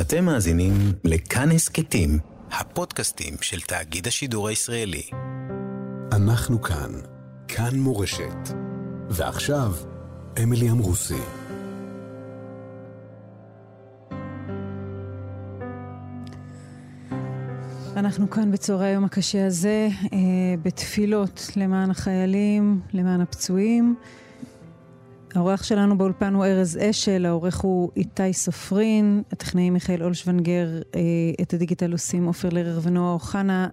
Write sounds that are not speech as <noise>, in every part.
אתם מאזינים לכאן הסכתים, הפודקאסטים של תאגיד השידור הישראלי. אנחנו כאן, כאן מורשת. ועכשיו, אמילי אמרוסי. אנחנו כאן בצהרי היום הקשה הזה, אה, בתפילות למען החיילים, למען הפצועים. האורח שלנו באולפן הוא ארז אשל, העורך הוא איתי סופרין, הטכנאי מיכאל אולשוונגר, אה, את הדיגיטל עושים עופר לרר ונועה אוחנה.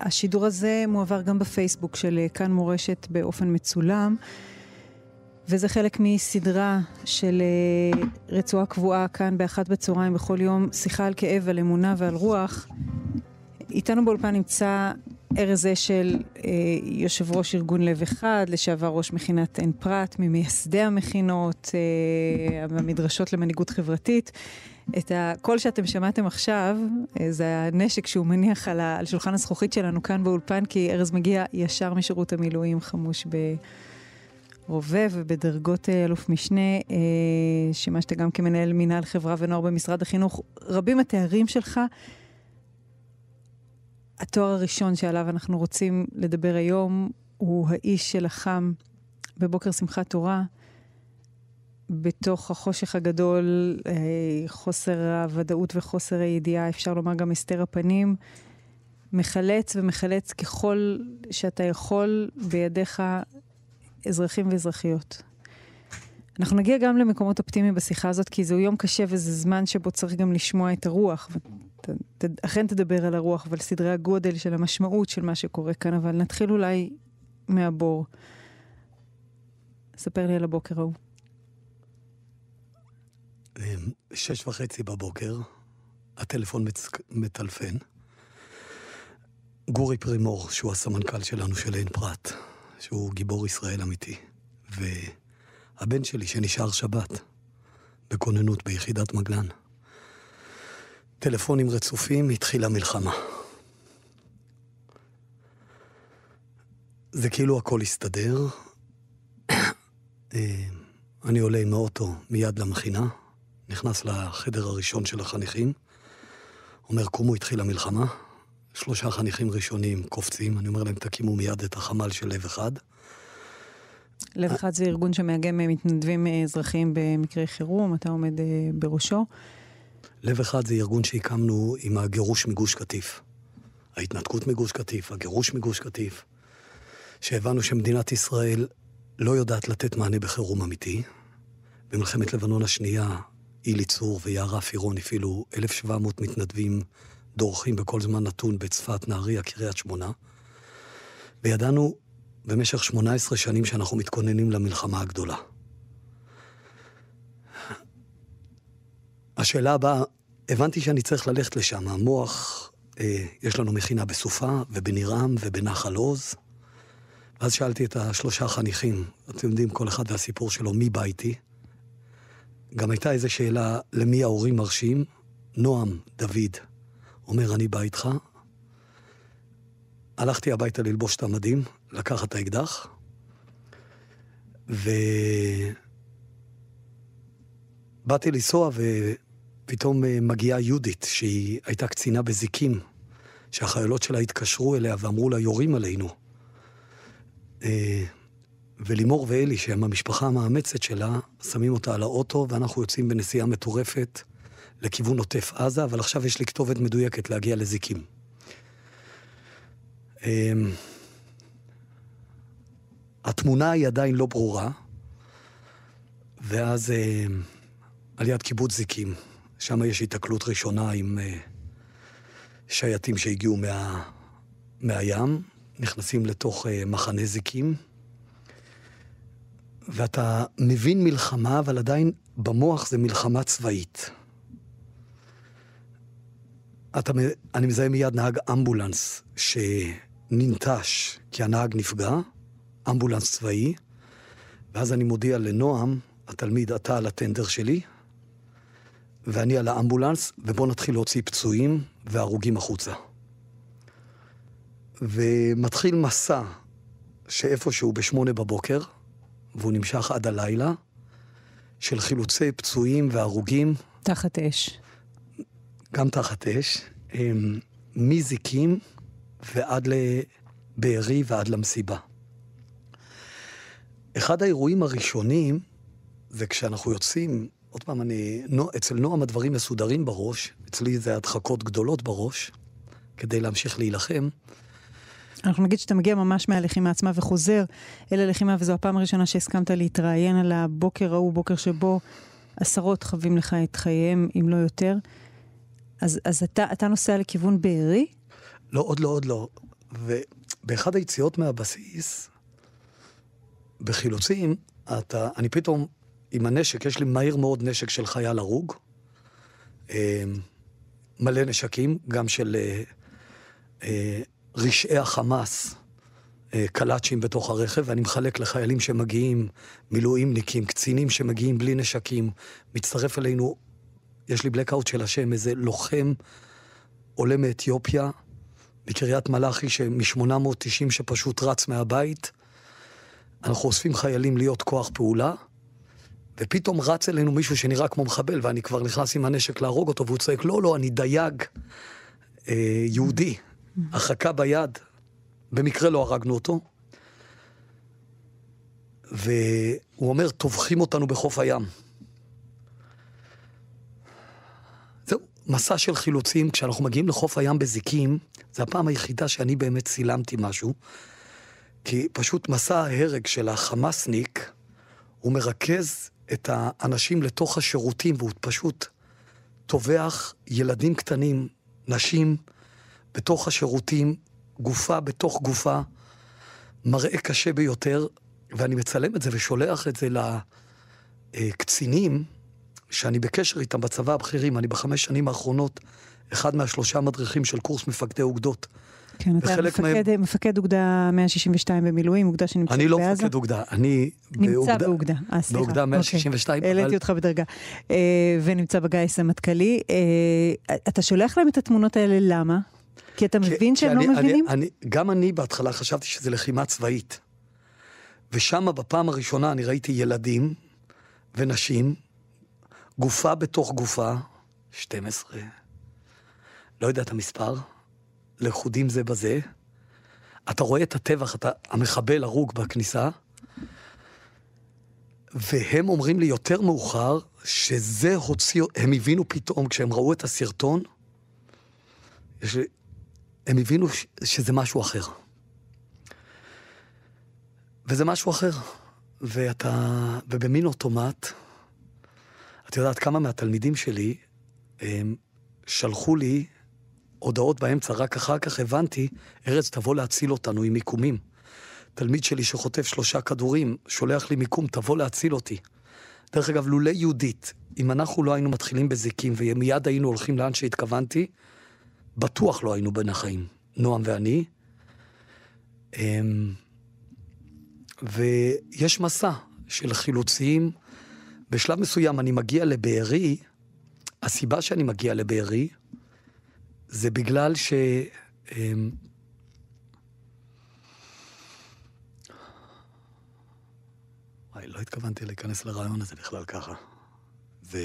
השידור הזה מועבר גם בפייסבוק של אה, כאן מורשת באופן מצולם, וזה חלק מסדרה של אה, רצועה קבועה כאן באחת בצהריים בכל יום, שיחה על כאב, על אמונה ועל רוח. איתנו באולפן נמצא ארז אשל, אה, יושב ראש ארגון לב אחד, לשעבר ראש מכינת עין פרת, ממייסדי המכינות, אה, המדרשות למנהיגות חברתית. את הקול שאתם שמעתם עכשיו, אה, זה הנשק שהוא מניח על, ה, על שולחן הזכוכית שלנו כאן באולפן, כי ארז מגיע ישר משירות המילואים, חמוש ברובה ובדרגות אלוף משנה, שימשת גם כמנהל מינהל חברה ונוער במשרד החינוך. רבים התארים שלך. התואר הראשון שעליו אנחנו רוצים לדבר היום הוא האיש שלחם בבוקר שמחת תורה, בתוך החושך הגדול, אה, חוסר הוודאות וחוסר הידיעה, אפשר לומר גם הסתר הפנים, מחלץ ומחלץ ככל שאתה יכול בידיך אזרחים ואזרחיות. אנחנו נגיע גם למקומות אופטימיים בשיחה הזאת, כי זהו יום קשה וזה זמן שבו צריך גם לשמוע את הרוח. אכן תדבר על הרוח ועל סדרי הגודל של המשמעות של מה שקורה כאן, אבל נתחיל אולי מהבור. ספר לי על הבוקר ההוא. אמ, שש וחצי בבוקר, הטלפון מצ... מטלפן. גורי פרימור, שהוא הסמנכ"ל שלנו של עין פרת, שהוא גיבור ישראל אמיתי, והבן שלי שנשאר שבת בכוננות ביחידת מגלן. טלפונים רצופים, התחילה מלחמה. זה כאילו הכל הסתדר. אה, אני עולה עם האוטו מיד למכינה, נכנס לחדר הראשון של החניכים, אומר, קומו, התחילה מלחמה. שלושה חניכים ראשונים קופצים, אני אומר להם, תקימו מיד את החמ"ל של לב אחד. לב אחד זה ארגון שמאגם מתנדבים אזרחיים במקרי חירום, אתה עומד אה, בראשו. לב אחד זה ארגון שהקמנו עם הגירוש מגוש קטיף. ההתנתקות מגוש קטיף, הגירוש מגוש קטיף, שהבנו שמדינת ישראל לא יודעת לתת מענה בחירום אמיתי. במלחמת לבנון השנייה, אילי צור ויערה פירון הפעילו 1,700 מתנדבים דורכים בכל זמן נתון בצפת, נהריה, קריית שמונה. וידענו במשך 18 שנים שאנחנו מתכוננים למלחמה הגדולה. השאלה הבאה, הבנתי שאני צריך ללכת לשם. המוח, אה, יש לנו מכינה בסופה ובנירם ובנחל עוז. ואז שאלתי את השלושה חניכים, אתם יודעים, כל אחד והסיפור שלו, מי בא איתי? גם הייתה איזו שאלה, למי ההורים מרשים? נועם, דוד, אומר, אני בא איתך. הלכתי הביתה ללבוש את המדים, לקחת את האקדח, ובאתי לנסוע, ו... פתאום אה, מגיעה יהודית, שהיא הייתה קצינה בזיקים, שהחיילות שלה התקשרו אליה ואמרו לה, יורים עלינו. אה, ולימור ואלי, שהם המשפחה המאמצת שלה, שמים אותה על האוטו, ואנחנו יוצאים בנסיעה מטורפת לכיוון עוטף עזה, אבל עכשיו יש לי כתובת מדויקת להגיע לזיקים. אה, התמונה היא עדיין לא ברורה, ואז על יד קיבוץ זיקים, שם יש התקלות ראשונה עם uh, שייטים שהגיעו מה, מהים, נכנסים לתוך uh, מחנה זיקים, ואתה מבין מלחמה, אבל עדיין במוח זה מלחמה צבאית. אתה, אני מזהה מיד נהג אמבולנס שננטש כי הנהג נפגע, אמבולנס צבאי, ואז אני מודיע לנועם, התלמיד, אתה על הטנדר שלי, ואני על האמבולנס, ובואו נתחיל להוציא פצועים והרוגים החוצה. ומתחיל מסע שאיפשהו בשמונה בבוקר, והוא נמשך עד הלילה, של חילוצי פצועים והרוגים. תחת אש. גם תחת אש, אמ, מזיקים ועד לבארי ועד למסיבה. אחד האירועים הראשונים זה כשאנחנו יוצאים, עוד פעם, אני, אצל נועם הדברים מסודרים בראש, אצלי זה הדחקות גדולות בראש, כדי להמשיך להילחם. אנחנו נגיד שאתה מגיע ממש מהלחימה עצמה וחוזר אל הלחימה, וזו הפעם הראשונה שהסכמת להתראיין על הבוקר ההוא, בוקר שבו עשרות חווים לך את חייהם, אם לא יותר. אז, אז אתה, אתה נוסע לכיוון בארי? לא, עוד לא, עוד לא. ובאחד היציאות מהבסיס, בחילוצים, אתה, אני פתאום, עם הנשק, יש לי מהר מאוד נשק של חייל הרוג, אה, מלא נשקים, גם של אה, אה, רשעי החמאס, קלאצ'ים בתוך הרכב, ואני מחלק לחיילים שמגיעים, מילואימניקים, קצינים שמגיעים בלי נשקים. מצטרף אלינו, יש לי בלקאוט של השם, איזה לוחם עולה מאתיופיה, מקריית מלאכי, מ-890 שפשוט רץ מהבית. אנחנו אוספים חיילים להיות כוח פעולה, ופתאום רץ אלינו מישהו שנראה כמו מחבל, ואני כבר נכנס עם הנשק להרוג אותו, והוא צועק, לא, לא, אני דייג אה, יהודי, הרחקה ביד. במקרה לא הרגנו אותו. והוא אומר, טובחים אותנו בחוף הים. זהו, מסע של חילוצים. כשאנחנו מגיעים לחוף הים בזיקים, זו הפעם היחידה שאני באמת צילמתי משהו. כי פשוט מסע ההרג של החמאסניק, הוא מרכז את האנשים לתוך השירותים, והוא פשוט טובח ילדים קטנים, נשים, בתוך השירותים, גופה בתוך גופה, מראה קשה ביותר, ואני מצלם את זה ושולח את זה לקצינים, שאני בקשר איתם בצבא הבכירים, אני בחמש שנים האחרונות אחד מהשלושה מדריכים של קורס מפקדי אוגדות. כן, אתה מפקד, מהם... מפקד אוגדה 162 במילואים, אוגדה שנמצאת בעזה. אני לא בעזה. מפקד אוגדה, אני נמצא באוגדה. באוגדה, אה, סליחה. באוגדה 162. אוקיי. העליתי אותך בדרגה. אה, ונמצא בגיס המטכ"לי. אה, אתה שולח להם את התמונות האלה, למה? כי אתה מבין שהם לא אני, מבינים? אני, אני, גם אני בהתחלה חשבתי שזה לחימה צבאית. ושם בפעם הראשונה אני ראיתי ילדים ונשים, גופה בתוך גופה, 12, לא יודע את המספר, לכודים זה בזה. אתה רואה את הטבח, אתה, המחבל הרוג בכניסה, והם אומרים לי יותר מאוחר, שזה הוציא, הם הבינו פתאום, כשהם ראו את הסרטון, לי, הם הבינו שזה משהו אחר. וזה משהו אחר. ואתה, ובמין אוטומט, את יודעת כמה מהתלמידים שלי, הם שלחו לי הודעות באמצע, רק אחר כך הבנתי, ארץ תבוא להציל אותנו עם מיקומים. תלמיד שלי שחוטף שלושה כדורים, שולח לי מיקום, תבוא להציל אותי. דרך אגב, לולא יהודית, אם אנחנו לא היינו מתחילים בזיקים ומיד היינו הולכים לאן שהתכוונתי, בטוח לא היינו בין החיים, נועם ואני. אמ, ויש מסע של חילוצים. בשלב מסוים אני מגיע לבארי, הסיבה שאני מגיע לבארי, זה בגלל ש... אמ, וואי, לא התכוונתי להיכנס לרעיון הזה בכלל ככה. ו...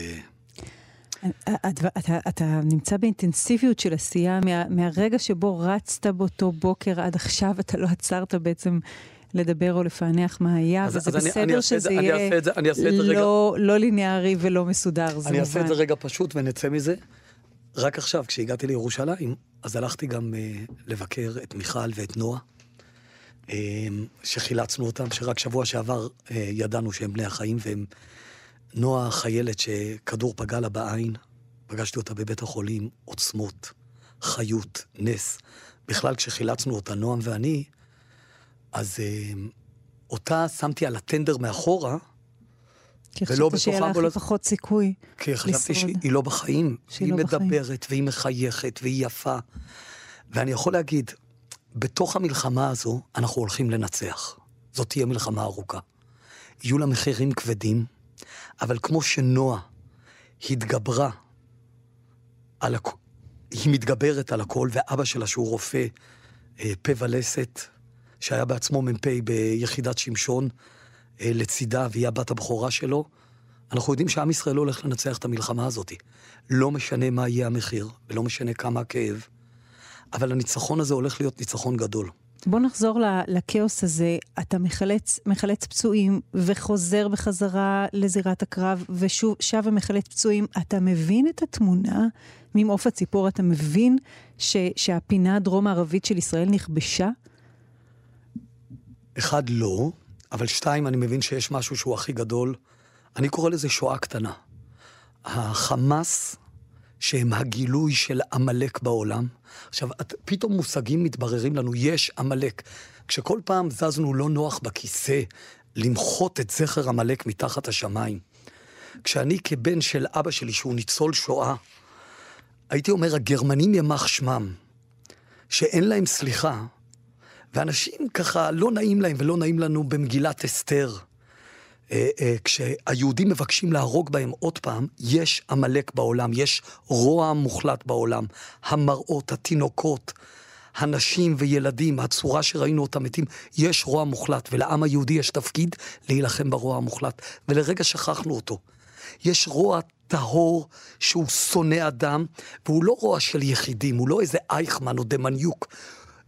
אתה, אתה, אתה נמצא באינטנסיביות של עשייה מה, מהרגע שבו רצת באותו בוקר עד עכשיו, אתה לא עצרת בעצם לדבר או לפענח מה היה, אז, וזה אז בסדר אני, אני שזה זה, יהיה אני זה, אני לא, לא ליניארי ולא מסודר, זה מובן. אני אעשה את זה רגע פשוט ונצא מזה. רק עכשיו, כשהגעתי לירושלים, אז הלכתי גם uh, לבקר את מיכל ואת נועה, uh, שחילצנו אותם, שרק שבוע שעבר uh, ידענו שהם בני החיים, והם... נועה חיילת שכדור פגע לה בעין, פגשתי אותה בבית החולים, עוצמות, חיות, נס. בכלל, כשחילצנו אותה, נועם ואני, אז uh, אותה שמתי על הטנדר מאחורה, כי חשבתי שיהיה לה הכי פחות סיכוי כי חשבתי שהיא לא בחיים. שהיא לא בחיים. מדברת, והיא מחייכת, והיא יפה. ואני יכול להגיד, בתוך המלחמה הזו, אנחנו הולכים לנצח. זאת תהיה מלחמה ארוכה. יהיו לה מחירים כבדים, אבל כמו שנועה התגברה על הכ... היא מתגברת על הכל, ואבא שלה, שהוא רופא אה, פה ולסת, שהיה בעצמו מ"פ ביחידת שמשון, לצידה, והיא הבת הבכורה שלו, אנחנו יודעים שעם ישראל לא הולך לנצח את המלחמה הזאת. לא משנה מה יהיה המחיר, ולא משנה כמה הכאב, אבל הניצחון הזה הולך להיות ניצחון גדול. בוא נחזור לכאוס הזה. אתה מחלץ, מחלץ פצועים וחוזר בחזרה לזירת הקרב, ושוב שב ומחלץ פצועים. אתה מבין את התמונה ממעוף הציפור? אתה מבין ש, שהפינה הדרום-מערבית של ישראל נכבשה? אחד, לא, אבל שתיים, אני מבין שיש משהו שהוא הכי גדול. אני קורא לזה שואה קטנה. החמאס, שהם הגילוי של עמלק בעולם. עכשיו, פתאום מושגים מתבררים לנו, יש עמלק. כשכל פעם זזנו לא נוח בכיסא למחות את זכר עמלק מתחת השמיים. כשאני כבן של אבא שלי, שהוא ניצול שואה, הייתי אומר, הגרמנים ימח שמם, שאין להם סליחה, ואנשים ככה, לא נעים להם ולא נעים לנו במגילת אסתר. אה, אה, כשהיהודים מבקשים להרוג בהם עוד פעם, יש עמלק בעולם, יש רוע מוחלט בעולם. המראות, התינוקות, הנשים וילדים, הצורה שראינו אותם מתים, יש רוע מוחלט, ולעם היהודי יש תפקיד להילחם ברוע המוחלט, ולרגע שכחנו אותו. יש רוע טהור שהוא שונא אדם, והוא לא רוע של יחידים, הוא לא איזה אייכמן או דמניוק.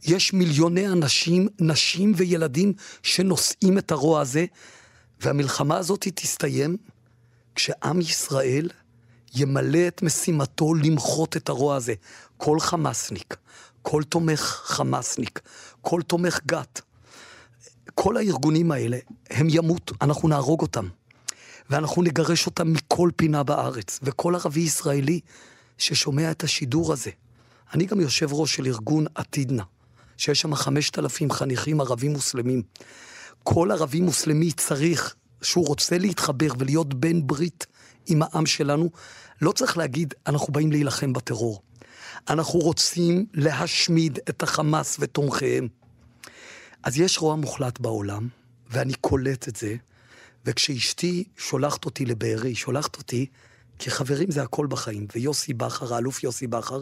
יש מיליוני אנשים, נשים וילדים שנושאים את הרוע הזה, והמלחמה הזאת תסתיים כשעם ישראל ימלא את משימתו למחות את הרוע הזה. כל חמאסניק, כל תומך חמאסניק, כל תומך גת, כל הארגונים האלה, הם ימות, אנחנו נהרוג אותם. ואנחנו נגרש אותם מכל פינה בארץ. וכל ערבי ישראלי ששומע את השידור הזה, אני גם יושב ראש של ארגון עתידנה, שיש שם חמשת אלפים חניכים ערבים מוסלמים. כל ערבי מוסלמי צריך, שהוא רוצה להתחבר ולהיות בן ברית עם העם שלנו, לא צריך להגיד, אנחנו באים להילחם בטרור. אנחנו רוצים להשמיד את החמאס ותומכיהם. אז יש רוע מוחלט בעולם, ואני קולט את זה, וכשאשתי שולחת אותי לבארי, היא שולחת אותי, כי חברים זה הכל בחיים, ויוסי בכר, האלוף יוסי בכר,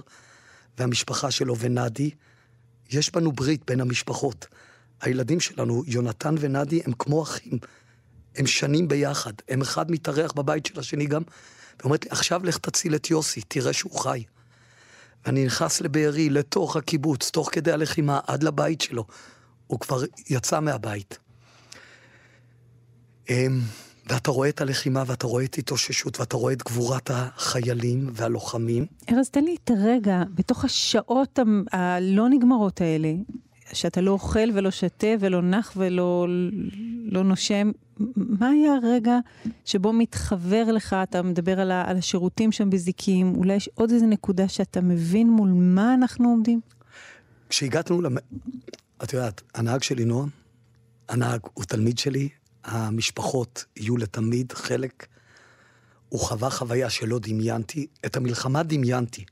והמשפחה שלו ונדי, יש בנו ברית בין המשפחות. הילדים שלנו, יונתן ונדי, הם כמו אחים. הם שנים ביחד. הם אחד מתארח בבית של השני גם, ואומרת לי, עכשיו לך תציל את יוסי, תראה שהוא חי. ואני נכנס לבארי, לתוך הקיבוץ, תוך כדי הלחימה, עד לבית שלו. הוא כבר יצא מהבית. ואתה רואה את הלחימה, ואתה רואה את התאוששות, ואתה רואה את גבורת החיילים והלוחמים. ארז, תן לי את הרגע, בתוך השעות הלא נגמרות האלה, שאתה לא אוכל ולא שותה ולא נח ולא לא נושם, מה היה הרגע שבו מתחבר לך, אתה מדבר על, ה, על השירותים שם בזיקים, אולי יש עוד איזה נקודה שאתה מבין מול מה אנחנו עומדים? כשהגענו, למ... את יודעת, הנהג שלי נועם, הנהג הוא תלמיד שלי, המשפחות יהיו לתמיד חלק. הוא חווה חוויה שלא דמיינתי. את המלחמה דמיינתי.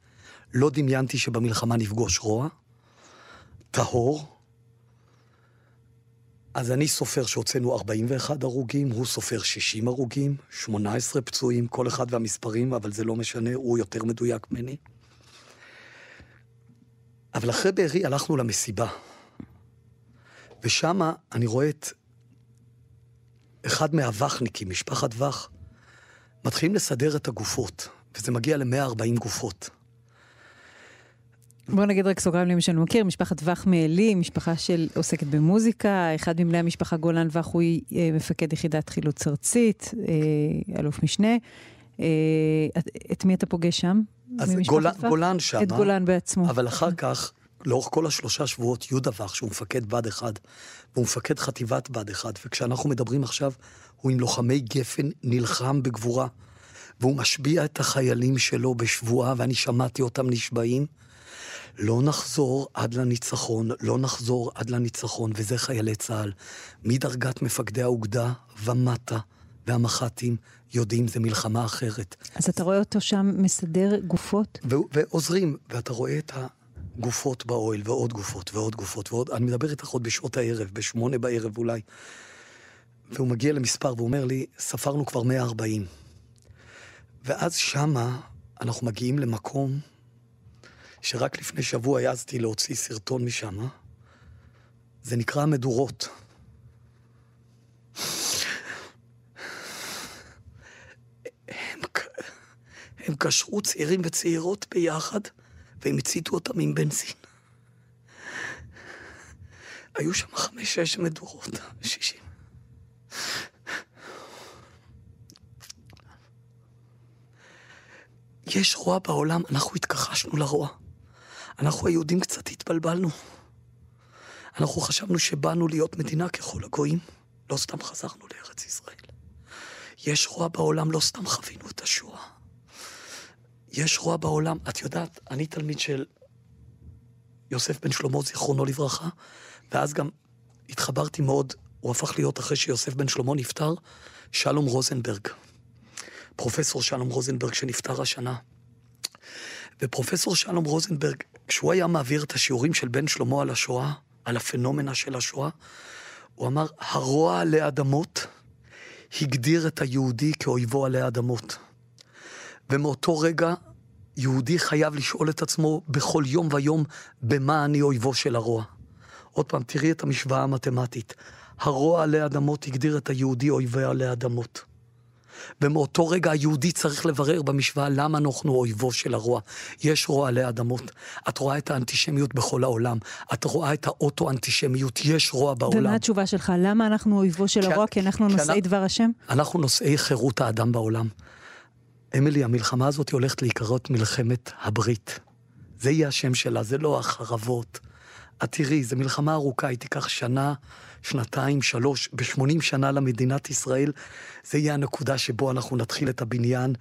לא דמיינתי שבמלחמה נפגוש רוע, טהור. אז אני סופר שהוצאנו 41 הרוגים, הוא סופר 60 הרוגים, 18 פצועים, כל אחד והמספרים, אבל זה לא משנה, הוא יותר מדויק ממני. אבל אחרי בארי הלכנו למסיבה. ושם אני רואה את אחד מהווכניקים, משפחת וך, מתחילים לסדר את הגופות, וזה מגיע ל-140 גופות. בוא נגיד רק סוגריים למי שאני מכיר, משפחת וך מעלי, משפחה של עוסקת במוזיקה, אחד מבני המשפחה גולן וך הוא אה, מפקד יחידת חילוץ ארצית, אה, אלוף משנה. אה, את מי אתה פוגש שם? אז גולן, גולן שם. את גולן בעצמו. אבל אחר כך, לאורך כל השלושה שבועות, יהודה וך, שהוא מפקד בה"ד 1, והוא מפקד חטיבת בה"ד 1, וכשאנחנו מדברים עכשיו, הוא עם לוחמי גפן נלחם בגבורה, והוא משביע את החיילים שלו בשבועה, ואני שמעתי אותם נשבעים. לא נחזור עד לניצחון, לא נחזור עד לניצחון, וזה חיילי צה"ל. מדרגת מפקדי האוגדה ומטה, והמח"טים יודעים, זה מלחמה אחרת. אז אתה רואה אותו שם מסדר גופות? ועוזרים, ואתה רואה את הגופות באוהל, ועוד גופות, ועוד גופות, ועוד... אני מדבר איתך עוד בשעות הערב, בשמונה בערב אולי. והוא מגיע למספר והוא אומר לי, ספרנו כבר 140. ואז שמה אנחנו מגיעים למקום שרק לפני שבוע העזתי להוציא סרטון משם. זה נקרא המדורות. הם קשרו צעירים וצעירות ביחד, והם הציתו אותם עם בנזין. היו שם חמש-שש מדורות, שישים. יש רוע בעולם, אנחנו התכחשנו לרוע. אנחנו היהודים קצת התבלבלנו. אנחנו חשבנו שבאנו להיות מדינה ככל הגויים, לא סתם חזרנו לארץ ישראל. יש רוע בעולם, לא סתם חווינו את השואה. יש רוע בעולם. את יודעת, אני תלמיד של יוסף בן שלמה, זיכרונו לברכה, ואז גם התחברתי מאוד, הוא הפך להיות, אחרי שיוסף בן שלמה נפטר, שלום רוזנברג. פרופסור שלום רוזנברג שנפטר השנה. ופרופסור שלום רוזנברג, כשהוא היה מעביר את השיעורים של בן שלמה על השואה, על הפנומנה של השואה, הוא אמר, הרוע עלי אדמות הגדיר את היהודי כאויבו עלי אדמות. ומאותו רגע יהודי חייב לשאול את עצמו בכל יום ויום, במה אני אויבו של הרוע. עוד פעם, תראי את המשוואה המתמטית. הרוע עלי אדמות הגדיר את היהודי אויבי עלי אדמות. ומאותו רגע היהודי צריך לברר במשוואה למה אנחנו אויבו של הרוע. יש רוע עלי אדמות. את רואה את האנטישמיות בכל העולם. את רואה את האוטו-אנטישמיות. יש רוע בעולם. ומה התשובה שלך? למה אנחנו אויבו של הרוע? כי אנחנו נושאי דבר השם? אנחנו נושאי חירות האדם בעולם. אמילי, המלחמה הזאת הולכת להיקראות מלחמת הברית. זה יהיה השם שלה, זה לא החרבות. את תראי, זו מלחמה ארוכה, היא תיקח שנה, שנתיים, שלוש, ב-80 שנה למדינת ישראל, זה יהיה הנקודה שבו אנחנו נתחיל את הבניין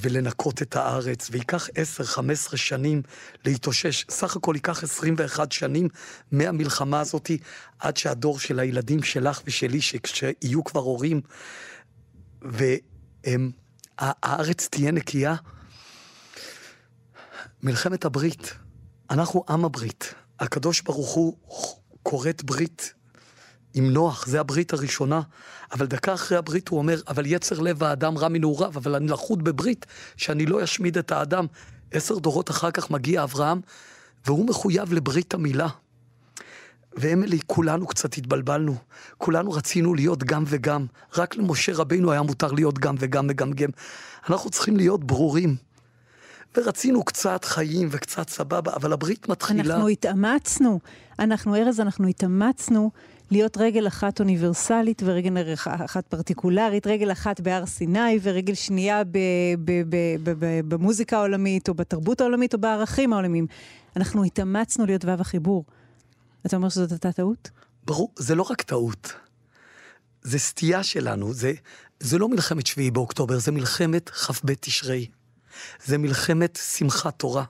ולנקות את הארץ, וייקח 10-15 שנים להתאושש. סך הכל ייקח 21 שנים מהמלחמה הזאת, עד שהדור של הילדים שלך ושלי, שכשיהיו כבר הורים, והארץ תהיה נקייה. מלחמת הברית, אנחנו עם הברית. הקדוש ברוך הוא כורת ברית עם נוח, זה הברית הראשונה, אבל דקה אחרי הברית הוא אומר, אבל יצר לב האדם רע מנעוריו, אבל אני לחוד בברית שאני לא אשמיד את האדם. עשר דורות אחר כך מגיע אברהם, והוא מחויב לברית המילה. ואמילי, כולנו קצת התבלבלנו. כולנו רצינו להיות גם וגם. רק למשה רבינו היה מותר להיות גם וגם מגמגם. אנחנו צריכים להיות ברורים. ורצינו קצת חיים וקצת סבבה, אבל הברית מתחילה... אנחנו התאמצנו. אנחנו, ארז, אנחנו התאמצנו להיות רגל אחת אוניברסלית ורגל אחת פרטיקולרית, רגל אחת בהר סיני ורגל שנייה במוזיקה העולמית או בתרבות העולמית או בערכים העולמיים. אנחנו התאמצנו להיות וו החיבור. אתה אומר שזאת הייתה טעות? ברור, זה לא רק טעות. זה סטייה שלנו, זה, זה לא מלחמת שביעי באוקטובר, זה מלחמת כ"ב תשרי. זה מלחמת שמחת תורה.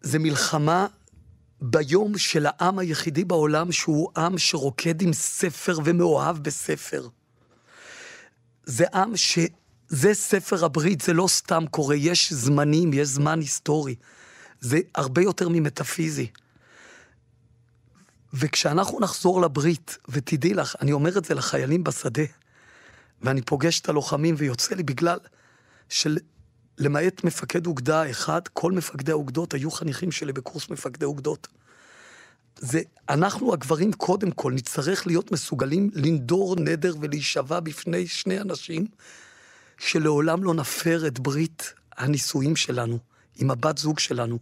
זה מלחמה ביום של העם היחידי בעולם שהוא עם שרוקד עם ספר ומאוהב בספר. זה עם ש... זה ספר הברית, זה לא סתם קורה, יש זמנים, יש זמן היסטורי. זה הרבה יותר ממטאפיזי. וכשאנחנו נחזור לברית, ותדעי לך, אני אומר את זה לחיילים בשדה, ואני פוגש את הלוחמים ויוצא לי בגלל של למעט מפקד אוגדה אחד, כל מפקדי האוגדות היו חניכים שלי בקורס מפקדי אוגדות. זה, אנחנו הגברים קודם כל נצטרך להיות מסוגלים לנדור נדר ולהישבע בפני שני אנשים שלעולם לא נפר את ברית הנישואים שלנו עם הבת זוג שלנו.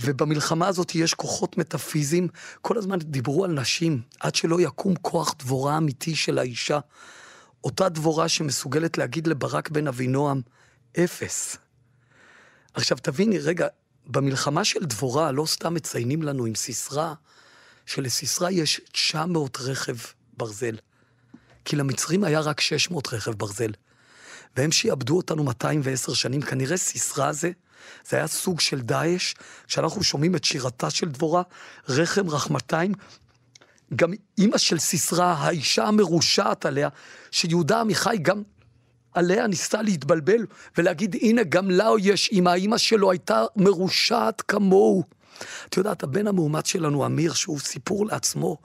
ובמלחמה הזאת יש כוחות מטאפיזיים, כל הזמן דיברו על נשים, עד שלא יקום כוח דבורה אמיתי של האישה. אותה דבורה שמסוגלת להגיד לברק בן אבינועם, אפס. עכשיו תביני, רגע, במלחמה של דבורה לא סתם מציינים לנו עם סיסרא, שלסיסרא יש 900 רכב ברזל. כי למצרים היה רק 600 רכב ברזל. והם שיעבדו אותנו 210 שנים, כנראה סיסרא זה, זה היה סוג של דאעש, כשאנחנו שומעים את שירתה של דבורה, רחם רחמתיים, גם אימא של סיסרא, האישה המרושעת עליה, שיהודה עמיחי גם עליה ניסה להתבלבל ולהגיד, הנה, גם לה יש אימא, האימא שלו הייתה מרושעת כמוהו. את יודעת, הבן המאומץ שלנו, אמיר, שהוא סיפור לעצמו,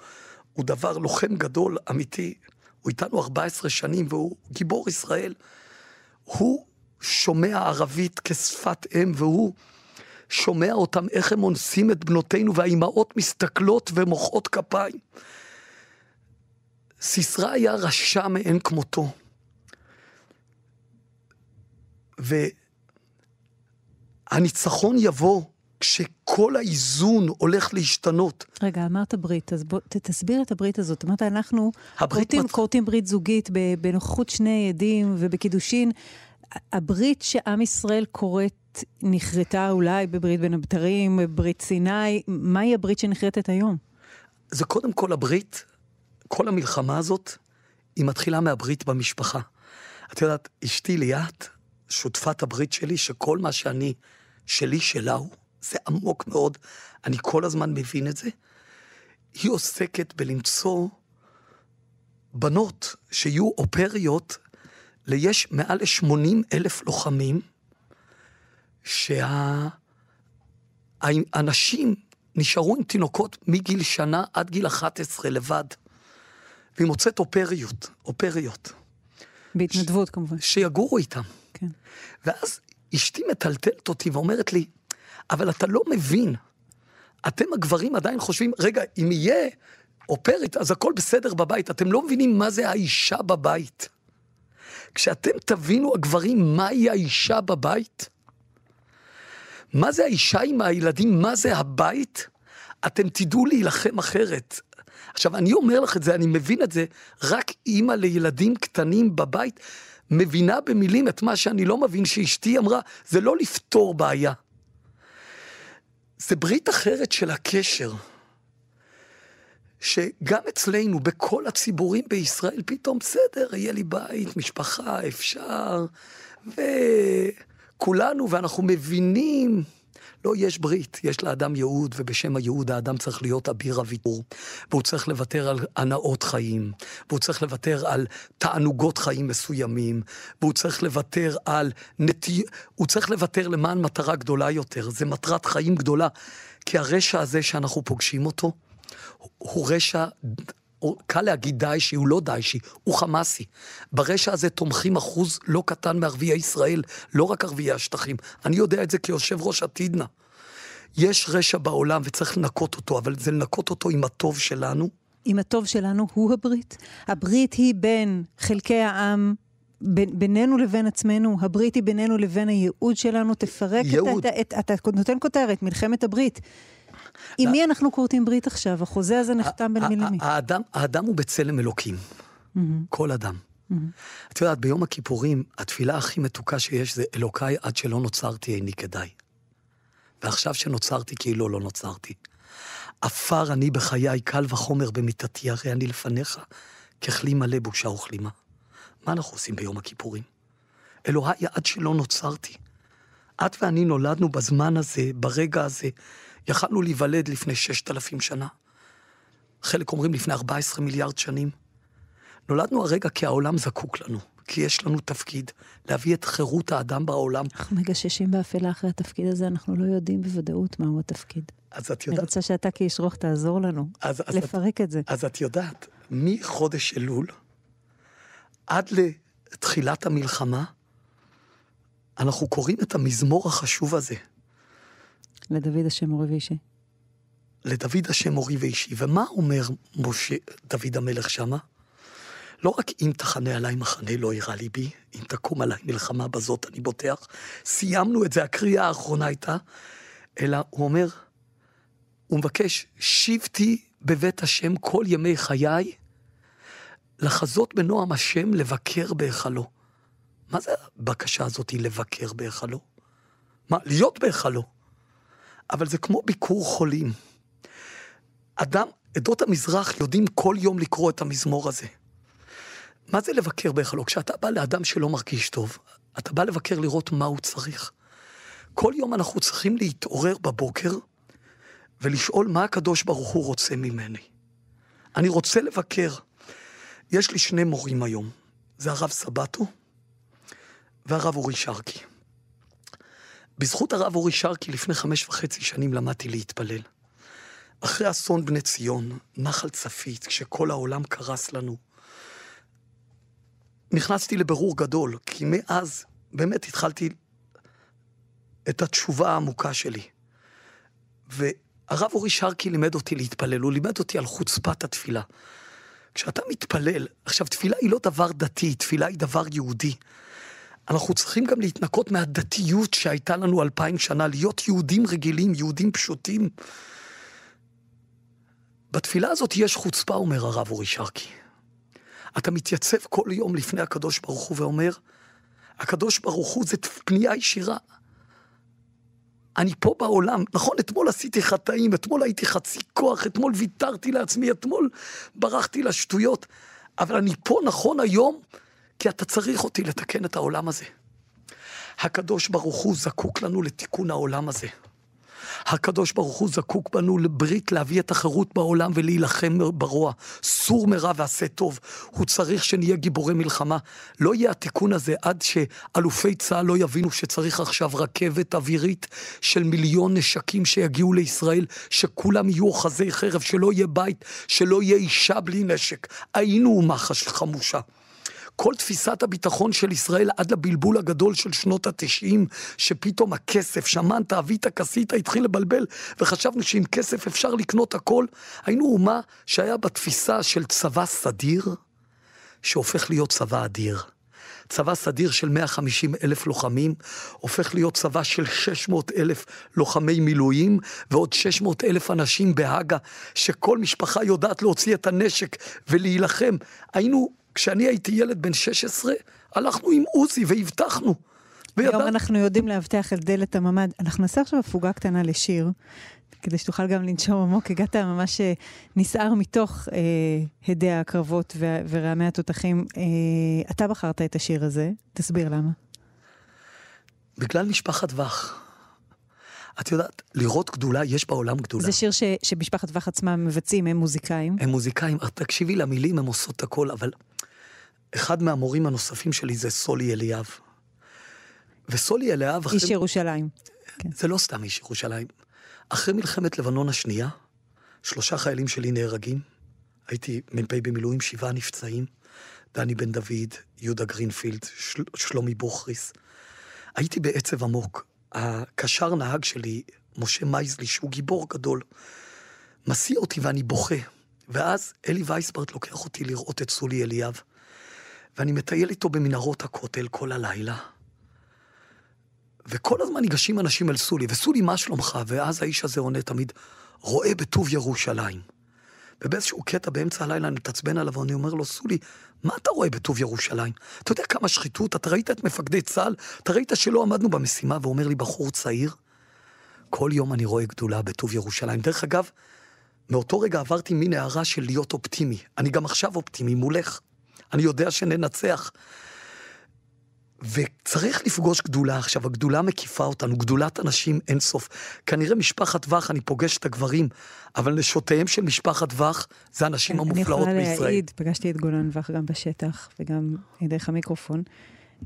הוא דבר לוחם גדול, אמיתי. הוא איתנו 14 שנים והוא גיבור ישראל. הוא שומע ערבית כשפת אם והוא שומע אותם איך הם אונסים את בנותינו והאימהות מסתכלות ומוחאות כפיים. סיסרא היה רשע מאין כמותו. והניצחון יבוא כשכל האיזון הולך להשתנות. רגע, אמרת ברית, אז בוא תסביר את הברית הזאת. אמרת, אנחנו כורתים, מת... כורתים ברית זוגית בנוכחות שני עדים ובקידושין. הברית שעם ישראל כורת נכרתה אולי בברית בין הבתרים, בברית סיני. מהי הברית שנחרטת היום? זה קודם כל הברית, כל המלחמה הזאת, היא מתחילה מהברית במשפחה. את יודעת, אשתי ליאת, שותפת הברית שלי, שכל מה שאני, שלי, שלה הוא, זה עמוק מאוד, אני כל הזמן מבין את זה. היא עוסקת בלמצוא בנות שיהיו אופריות, ליש מעל ל-80 אלף לוחמים, שהאנשים נשארו עם תינוקות מגיל שנה עד גיל 11 לבד. והיא מוצאת אופריות, אופריות. בהתנדבות ש... כמובן. שיגורו איתם. כן. ואז אשתי מטלטלת אותי ואומרת לי, אבל אתה לא מבין. אתם הגברים עדיין חושבים, רגע, אם יהיה אופרית, אז הכל בסדר בבית. אתם לא מבינים מה זה האישה בבית. כשאתם תבינו, הגברים, מהי האישה בבית, מה זה האישה עם הילדים, מה זה הבית, אתם תדעו להילחם אחרת. עכשיו, אני אומר לך את זה, אני מבין את זה, רק אימא לילדים קטנים בבית מבינה במילים את מה שאני לא מבין שאשתי אמרה, זה לא לפתור בעיה. זה ברית אחרת של הקשר. שגם אצלנו, בכל הציבורים בישראל, פתאום בסדר, יהיה לי בית, משפחה, אפשר, וכולנו, ואנחנו מבינים. לא, יש ברית, יש לאדם ייעוד, ובשם הייעוד האדם צריך להיות אביר הוויתור. והוא צריך לוותר על הנאות חיים, והוא צריך לוותר על תענוגות חיים מסוימים, והוא צריך לוותר על נטי... הוא צריך לוותר למען מטרה גדולה יותר. זה מטרת חיים גדולה. כי הרשע הזה שאנחנו פוגשים אותו, הוא רשע קל להגיד דאעשי, הוא לא דאעשי, הוא חמאסי. ברשע הזה תומכים אחוז לא קטן מערביי ישראל, לא רק ערביי השטחים. אני יודע את זה כיושב ראש עתידנה. יש רשע בעולם וצריך לנקות אותו, אבל זה לנקות אותו עם הטוב שלנו. עם הטוב שלנו הוא הברית. הברית היא בין חלקי העם בין, בינינו לבין עצמנו, הברית היא בינינו לבין הייעוד שלנו, תפרק ייעוד. את, את, את, אתה נותן כותרת, מלחמת הברית. עם מי אנחנו כורתים ברית עכשיו? החוזה הזה נחתם בין מי למי? האדם, האדם הוא בצלם אלוקים. כל אדם. את יודעת, ביום הכיפורים, התפילה הכי מתוקה שיש זה אלוקיי עד שלא נוצרתי איני כדאי. ועכשיו שנוצרתי כאילו לא נוצרתי. עפר אני בחיי, קל וחומר במיתתי, הרי אני לפניך, ככלי מלא בושה וכלימה. מה אנחנו עושים ביום הכיפורים? אלוהי, עד שלא נוצרתי. את ואני נולדנו בזמן הזה, ברגע הזה, יכלנו להיוולד לפני ששת אלפים שנה. חלק אומרים לפני 14 מיליארד שנים. נולדנו הרגע כי העולם זקוק לנו, כי יש לנו תפקיד להביא את חירות האדם בעולם. אנחנו מגששים באפלה אחרי התפקיד הזה, אנחנו לא יודעים בוודאות מהו התפקיד. אז את יודעת... אני רוצה שאתה כאיש רוח תעזור לנו אז, אז לפרק את, את זה. אז את יודעת, מחודש אלול עד לתחילת המלחמה, אנחנו קוראים את המזמור החשוב הזה, לדוד השם מורי ואישי. לדוד השם מורי ואישי. ומה אומר משה, דוד המלך שמה? לא רק אם תחנה עליי מחנה לא אירע ליבי, אם תקום עליי מלחמה בזאת אני בוטח. סיימנו את זה, הקריאה האחרונה הייתה, אלא הוא אומר, הוא מבקש, שבתי בבית השם כל ימי חיי, לחזות בנועם השם לבקר בהיכלו. מה זה הבקשה הזאת לבקר בהיכלו? מה, להיות בהיכלו. אבל זה כמו ביקור חולים. אדם, עדות המזרח יודעים כל יום לקרוא את המזמור הזה. מה זה לבקר בהיכלו? כשאתה בא לאדם שלא מרגיש טוב, אתה בא לבקר לראות מה הוא צריך. כל יום אנחנו צריכים להתעורר בבוקר ולשאול מה הקדוש ברוך הוא רוצה ממני. אני רוצה לבקר. יש לי שני מורים היום, זה הרב סבטו והרב אורי שרקי. בזכות הרב אורי שרקי לפני חמש וחצי שנים למדתי להתפלל. אחרי אסון בני ציון, נחל צפית, כשכל העולם קרס לנו, נכנסתי לבירור גדול, כי מאז באמת התחלתי את התשובה העמוקה שלי. והרב אורי שרקי לימד אותי להתפלל, הוא לימד אותי על חוצפת התפילה. כשאתה מתפלל, עכשיו תפילה היא לא דבר דתי, תפילה היא דבר יהודי. אנחנו צריכים גם להתנקות מהדתיות שהייתה לנו אלפיים שנה, להיות יהודים רגילים, יהודים פשוטים. בתפילה הזאת יש חוצפה, אומר הרב אורי שרקי. אתה מתייצב כל יום לפני הקדוש ברוך הוא ואומר, הקדוש ברוך הוא זה פנייה ישירה. אני פה בעולם, נכון, אתמול עשיתי חטאים, אתמול הייתי חצי כוח, אתמול ויתרתי לעצמי, אתמול ברחתי לשטויות, אבל אני פה נכון היום, כי אתה צריך אותי לתקן את העולם הזה. הקדוש ברוך הוא זקוק לנו לתיקון העולם הזה. הקדוש ברוך הוא זקוק בנו לברית להביא את החירות בעולם ולהילחם ברוע. סור מרע ועשה טוב. הוא צריך שנהיה גיבורי מלחמה. לא יהיה התיקון הזה עד שאלופי צה"ל לא יבינו שצריך עכשיו רכבת אווירית של מיליון נשקים שיגיעו לישראל, שכולם יהיו אוחזי חרב, שלא יהיה בית, שלא יהיה אישה בלי נשק. היינו אומה חמושה. כל תפיסת הביטחון של ישראל עד לבלבול הגדול של שנות התשעים, שפתאום הכסף, שמנת, אבית, כסית, התחיל לבלבל, וחשבנו שעם כסף אפשר לקנות הכל. היינו אומה שהיה בתפיסה של צבא סדיר, שהופך להיות צבא אדיר. צבא סדיר של 150 אלף לוחמים, הופך להיות צבא של 600 אלף לוחמי מילואים, ועוד 600 אלף אנשים בהאגה, שכל משפחה יודעת להוציא את הנשק ולהילחם. היינו כשאני הייתי ילד בן 16, הלכנו עם עוזי והבטחנו. וידע... היום אנחנו יודעים לאבטח את דלת הממ"ד. אנחנו נעשה עכשיו הפוגה קטנה לשיר, כדי שתוכל גם לנשום עמוק. הגעת ממש אה, נסער מתוך אה, הדי הקרבות ו- ורעמי התותחים. אה, אתה בחרת את השיר הזה, תסביר למה. בגלל משפחת וך. את יודעת, לראות גדולה, יש בעולם גדולה. זה שיר ש, שמשפחת וך עצמם מבצעים, הם מוזיקאים. הם מוזיקאים, תקשיבי למילים, הם עושות הכל, אבל אחד מהמורים הנוספים שלי זה סולי אליאב. וסולי אליאב... איש אחרי... ירושלים. כן. זה לא סתם איש ירושלים. אחרי מלחמת לבנון השנייה, שלושה חיילים שלי נהרגים. הייתי מ"פ במילואים, שבעה נפצעים. דני בן דוד, יהודה גרינפילד, של... שלומי בוכריס. הייתי בעצב עמוק. הקשר נהג שלי, משה מייזלי, שהוא גיבור גדול, מסיע אותי ואני בוכה. ואז אלי וייסברט לוקח אותי לראות את סולי אליאב. ואני מטייל איתו במנהרות הכותל כל הלילה. וכל הזמן ניגשים אנשים אל סולי, וסולי, מה שלומך? ואז האיש הזה עונה תמיד, רואה בטוב ירושלים. ובאיזשהו קטע באמצע הלילה אני מתעצבן עליו, ואני אומר לו, סולי, מה אתה רואה בטוב ירושלים? אתה יודע כמה שחיתות? אתה ראית את מפקדי צה"ל? אתה ראית שלא עמדנו במשימה? ואומר לי, בחור צעיר, כל יום אני רואה גדולה בטוב ירושלים. דרך אגב, מאותו רגע עברתי מין הערה של להיות אופטימי. אני גם עכשיו אופטימי מולך. אני יודע שננצח. וצריך לפגוש גדולה עכשיו, הגדולה מקיפה אותנו, גדולת אנשים אין סוף. כנראה משפחת וך, אני פוגש את הגברים, אבל נשותיהם של משפחת וך זה הנשים המופלאות בישראל. אני יכולה להעיד, פגשתי את גולן וך גם בשטח וגם דרך המיקרופון.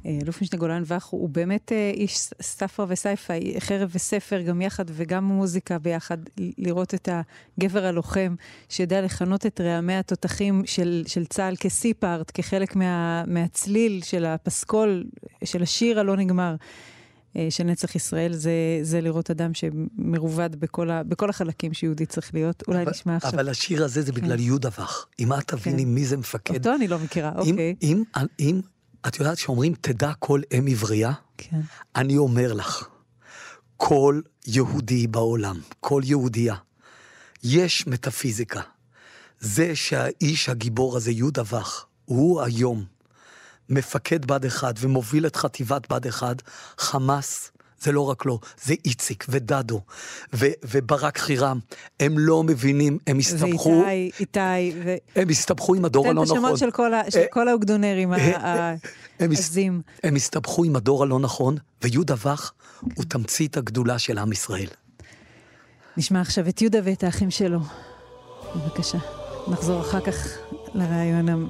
אלוף משנה גולן וך הוא באמת אה, איש ספרא וסייפא, חרב וספר גם יחד וגם מוזיקה ביחד, לראות את הגבר הלוחם שיודע לכנות את רעמי התותחים של, של צה"ל כסיפארט, כחלק מה, מהצליל של הפסקול, של השיר הלא נגמר. אה, של נצח ישראל, זה, זה לראות אדם שמרובד בכל, ה, בכל החלקים שיהודי צריך להיות. אולי אבל, נשמע עכשיו. אבל השיר הזה זה בגלל כן. יהודה וך. אם את תביני כן. מי זה מפקד... אותו אני לא מכירה, אם, אוקיי. אם, אם, אם את יודעת שאומרים, תדע כל אם עברייה? כן. אני אומר לך, כל יהודי בעולם, כל יהודייה, יש מטאפיזיקה. זה שהאיש הגיבור הזה, יהודה וך, הוא היום מפקד בד אחד ומוביל את חטיבת בד אחד, חמאס זה לא רק לא, זה איציק ודדו ו- וברק חירם. הם לא מבינים, הם הסתבכו... ואיתי, איתי. ו... הם הסתבכו עם הדור הלא נכון. תן את השמות של כל, ה- של אה, כל האוגדונרים העזים. הם הסתבכו עם הדור הלא נכון, ויהודה וך הוא תמצית הגדולה של עם ישראל. נשמע עכשיו את יהודה ואת האחים שלו. בבקשה. נחזור אחר כך לרעיון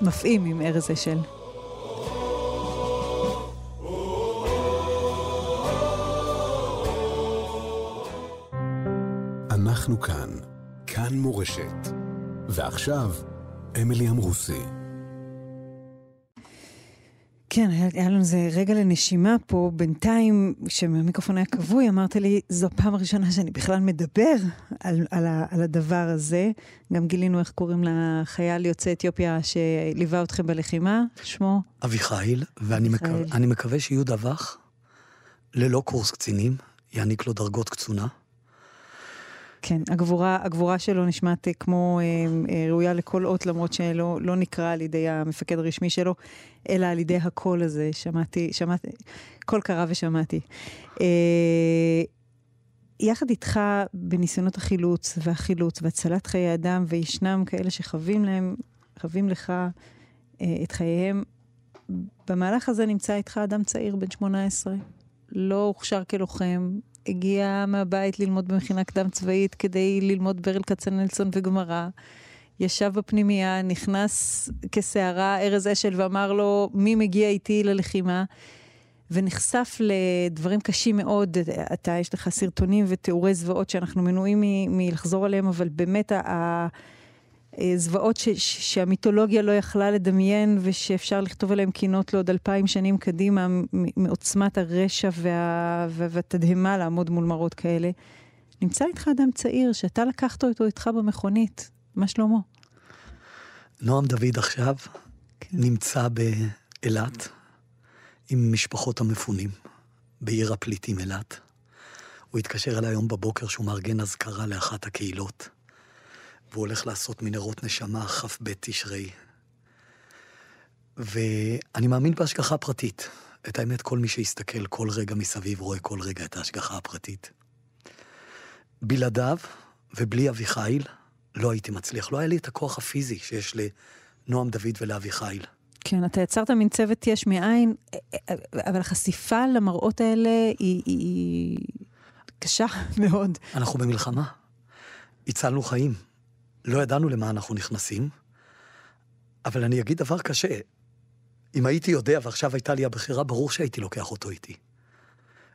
המפעים עם ארז אשל. אנחנו כאן, כאן מורשת. ועכשיו, אמילי אמרוסי. כן, היה, היה לנו איזה רגע לנשימה פה. בינתיים, כשהמיקרופון היה כבוי, אמרת לי, זו הפעם הראשונה שאני בכלל מדבר על, על, ה, על הדבר הזה. גם גילינו איך קוראים לחייל יוצא אתיופיה שליווה אתכם בלחימה, שמו? אביחיל, ואני אביחיל. מקו, מקווה שיהיו דווח ללא קורס קצינים, יעניק לו דרגות קצונה. כן, הגבורה, הגבורה שלו נשמעת כמו אה, אה, ראויה לכל אות, למרות שלא לא נקרא על ידי המפקד הרשמי שלו, אלא על ידי הקול הזה. שמעתי, שמעתי, קול קרה ושמעתי. אה, יחד איתך בניסיונות החילוץ והחילוץ והצלת חיי אדם, וישנם כאלה שחווים להם, חווים לך אה, את חייהם, במהלך הזה נמצא איתך אדם צעיר בן 18, לא הוכשר כלוחם, הגיע מהבית ללמוד במכינה קדם צבאית כדי ללמוד ברל כצנלסון וגמרא. ישב בפנימייה, נכנס כסערה ארז אשל ואמר לו, מי מגיע איתי ללחימה? ונחשף לדברים קשים מאוד. אתה, יש לך סרטונים ותיאורי זוועות שאנחנו מנועים מלחזור עליהם, אבל באמת הזוועות ש, ש, שהמיתולוגיה לא יכלה לדמיין ושאפשר לכתוב עליהם קינות לעוד אלפיים שנים קדימה מעוצמת הרשע וה, והתדהמה לעמוד מול מראות כאלה. נמצא איתך אדם צעיר שאתה לקחת אותו איתך במכונית. מה שלמה? נועם דוד עכשיו כן. נמצא באילת עם משפחות המפונים בעיר הפליטים אילת. הוא התקשר אליי היום בבוקר שהוא מארגן אזכרה לאחת הקהילות. והוא הולך לעשות מנהרות נשמה כ"ב תשרי. ואני מאמין בהשגחה פרטית. את האמת, כל מי שיסתכל כל רגע מסביב רואה כל רגע את ההשגחה הפרטית. בלעדיו ובלי אביחיל לא הייתי מצליח. לא היה לי את הכוח הפיזי שיש לנועם דוד ולאביחיל. כן, אתה יצרת מין צוות יש מאין, אבל החשיפה למראות האלה היא, היא קשה <laughs> מאוד. אנחנו במלחמה. הצלנו חיים. לא ידענו למה אנחנו נכנסים, אבל אני אגיד דבר קשה. אם הייתי יודע ועכשיו הייתה לי הבחירה, ברור שהייתי לוקח אותו איתי.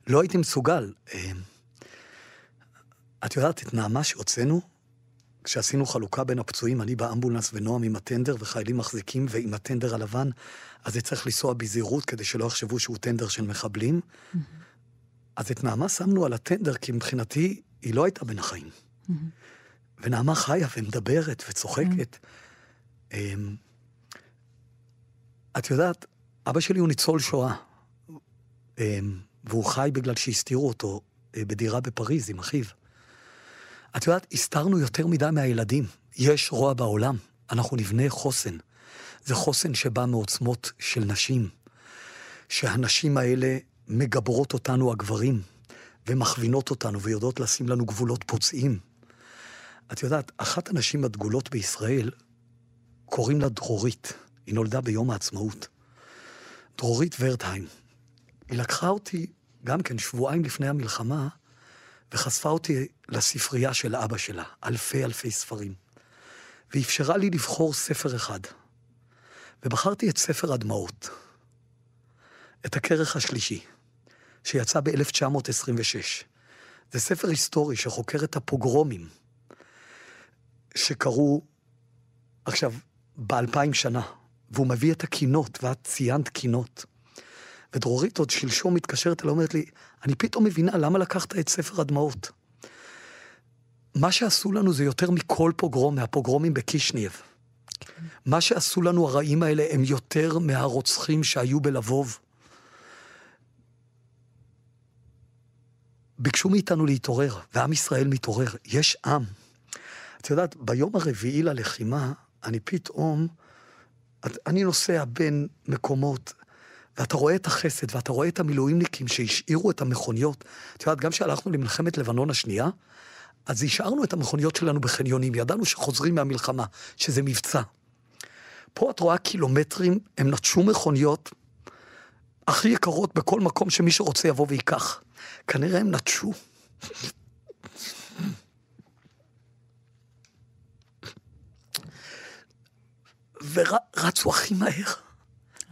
לא הייתי מסוגל. אה, את יודעת, את נעמה שהוצאנו, כשעשינו חלוקה בין הפצועים, אני באמבולנס ונועם עם הטנדר, וחיילים מחזיקים, ועם הטנדר הלבן, אז זה צריך לנסוע בזהירות כדי שלא יחשבו שהוא טנדר של מחבלים. Mm-hmm. אז את נעמה שמנו על הטנדר, כי מבחינתי היא לא הייתה בין החיים. Mm-hmm. ונעמה חיה ומדברת וצוחקת. אמ, את יודעת, אבא שלי הוא ניצול שואה, אמ, והוא חי בגלל שהסתירו אותו אה, בדירה בפריז עם אחיו. את יודעת, הסתרנו יותר מדי מהילדים. יש רוע בעולם, אנחנו נבנה חוסן. זה חוסן שבא מעוצמות של נשים, שהנשים האלה מגברות אותנו, הגברים, ומכווינות אותנו ויודעות לשים לנו גבולות פוצעים. את יודעת, אחת הנשים הדגולות בישראל, קוראים לה דרורית. היא נולדה ביום העצמאות. דרורית ורדהיים. היא לקחה אותי גם כן שבועיים לפני המלחמה, וחשפה אותי לספרייה של אבא שלה, אלפי אלפי ספרים. ואפשרה לי לבחור ספר אחד. ובחרתי את ספר הדמעות, את הכרך השלישי, שיצא ב-1926. זה ספר היסטורי שחוקר את הפוגרומים שקרו עכשיו באלפיים שנה, והוא מביא את הקינות, ואת ציינת קינות. ודרורית עוד שלשום מתקשרת אליי, אומרת לי, אני פתאום מבינה למה לקחת את ספר הדמעות. מה שעשו לנו זה יותר מכל פוגרום, מהפוגרומים בקישנייב. כן. מה שעשו לנו הרעים האלה הם יותר מהרוצחים שהיו בלבוב. ביקשו מאיתנו להתעורר, ועם ישראל מתעורר. יש עם. את יודעת, ביום הרביעי ללחימה, אני פתאום, אני נוסע בין מקומות, ואתה רואה את החסד, ואתה רואה את המילואימניקים שהשאירו את המכוניות. את יודעת, גם כשהלכנו למלחמת לבנון השנייה, אז השארנו את המכוניות שלנו בחניונים, ידענו שחוזרים מהמלחמה, שזה מבצע. פה את רואה קילומטרים, הם נטשו מכוניות הכי יקרות בכל מקום שמי שרוצה יבוא וייקח. כנראה הם נטשו. ורצו הכי מהר.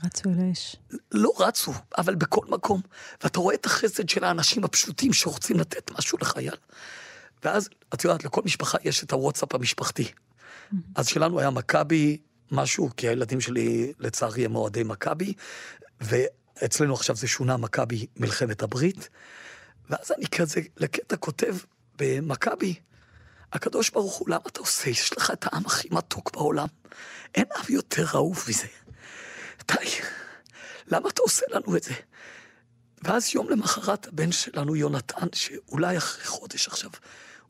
רצו אל האש. לא רצו, אבל בכל מקום. ואתה רואה את החסד של האנשים הפשוטים שרוצים לתת משהו לחייל. ואז, את יודעת, לכל משפחה יש את הוואטסאפ המשפחתי. אז שלנו היה מכבי, משהו, כי הילדים שלי לצערי הם אוהדי מכבי, ואצלנו עכשיו זה שונה מכבי מלחמת הברית, ואז אני כזה לקטע כותב במכבי, הקדוש ברוך הוא, למה אתה עושה? יש לך את העם הכי מתוק בעולם. אין עם יותר אהוב מזה. די, למה אתה עושה לנו את זה? ואז יום למחרת הבן שלנו, יונתן, שאולי אחרי חודש עכשיו,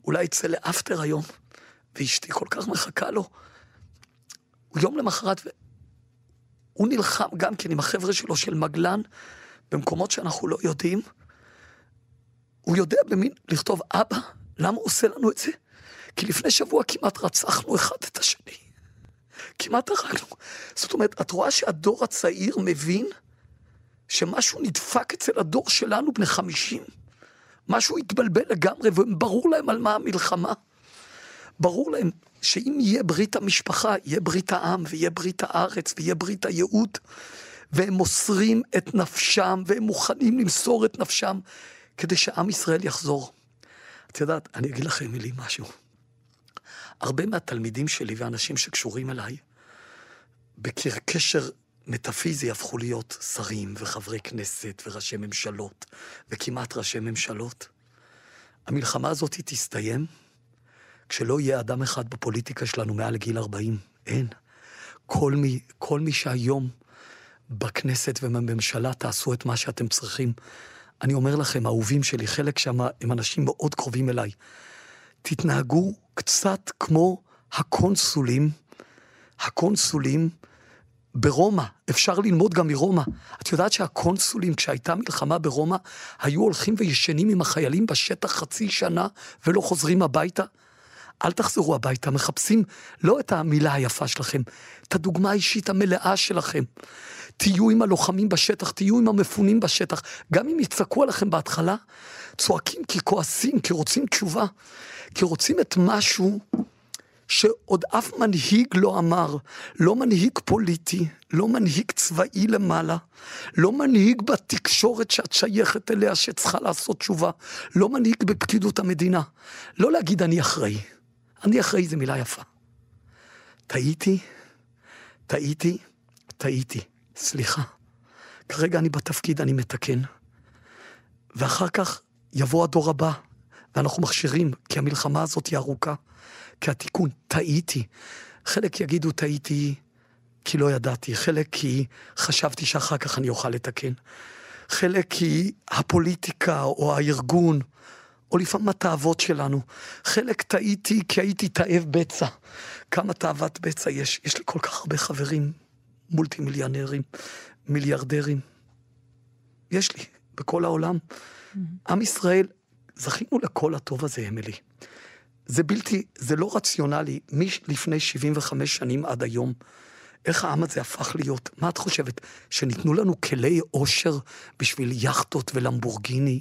אולי יצא לאפטר היום, ואשתי כל כך מחכה לו, הוא יום למחרת, הוא נלחם גם כן עם החבר'ה שלו של מגלן, במקומות שאנחנו לא יודעים. הוא יודע במין לכתוב, אבא, למה הוא עושה לנו את זה? כי לפני שבוע כמעט רצחנו אחד את השני. כמעט הרגנו. זאת אומרת, את רואה שהדור הצעיר מבין שמשהו נדפק אצל הדור שלנו, בני חמישים. משהו התבלבל לגמרי, וברור להם על מה המלחמה. ברור להם שאם יהיה ברית המשפחה, יהיה ברית העם, ויהיה ברית הארץ, ויהיה ברית הייעוד, והם מוסרים את נפשם, והם מוכנים למסור את נפשם, כדי שעם ישראל יחזור. את יודעת, אני אגיד לכם מילים משהו. הרבה מהתלמידים שלי ואנשים שקשורים אליי, בקשר מטאפיזי הפכו להיות שרים וחברי כנסת וראשי ממשלות, וכמעט ראשי ממשלות. המלחמה הזאת תסתיים כשלא יהיה אדם אחד בפוליטיקה שלנו מעל גיל 40. אין. כל מי, כל מי שהיום בכנסת ובממשלה תעשו את מה שאתם צריכים. אני אומר לכם, האהובים שלי, חלק שם הם אנשים מאוד קרובים אליי. תתנהגו קצת כמו הקונסולים, הקונסולים ברומא, אפשר ללמוד גם מרומא. את יודעת שהקונסולים, כשהייתה מלחמה ברומא, היו הולכים וישנים עם החיילים בשטח חצי שנה ולא חוזרים הביתה? אל תחזרו הביתה, מחפשים לא את המילה היפה שלכם, את הדוגמה האישית המלאה שלכם. תהיו עם הלוחמים בשטח, תהיו עם המפונים בשטח. גם אם יצעקו עליכם בהתחלה, צועקים כי כועסים, כי רוצים תשובה, כי רוצים את משהו שעוד אף מנהיג לא אמר, לא מנהיג פוליטי, לא מנהיג צבאי למעלה, לא מנהיג בתקשורת שאת שייכת אליה שצריכה לעשות תשובה, לא מנהיג בפקידות המדינה. לא להגיד אני אחראי. אני אחראי זה מילה יפה. טעיתי, טעיתי, טעיתי. סליחה. כרגע אני בתפקיד, אני מתקן. ואחר כך יבוא הדור הבא, ואנחנו מכשירים, כי המלחמה הזאת היא ארוכה. כי התיקון, טעיתי. חלק יגידו טעיתי כי לא ידעתי, חלק כי חשבתי שאחר כך אני אוכל לתקן. חלק כי הפוליטיקה או הארגון, או לפעמים התאוות שלנו. חלק טעיתי כי הייתי תאב בצע. כמה תאוות בצע יש? יש לי כל כך הרבה חברים מולטי מיליונרים, מיליארדרים. יש לי, בכל העולם. עם ישראל, זכינו לכל הטוב הזה, אמילי. זה בלתי, זה לא רציונלי, מלפני 75 שנים עד היום, איך העם הזה הפך להיות? מה את חושבת? שניתנו לנו כלי עושר בשביל יכטות ולמבורגיני?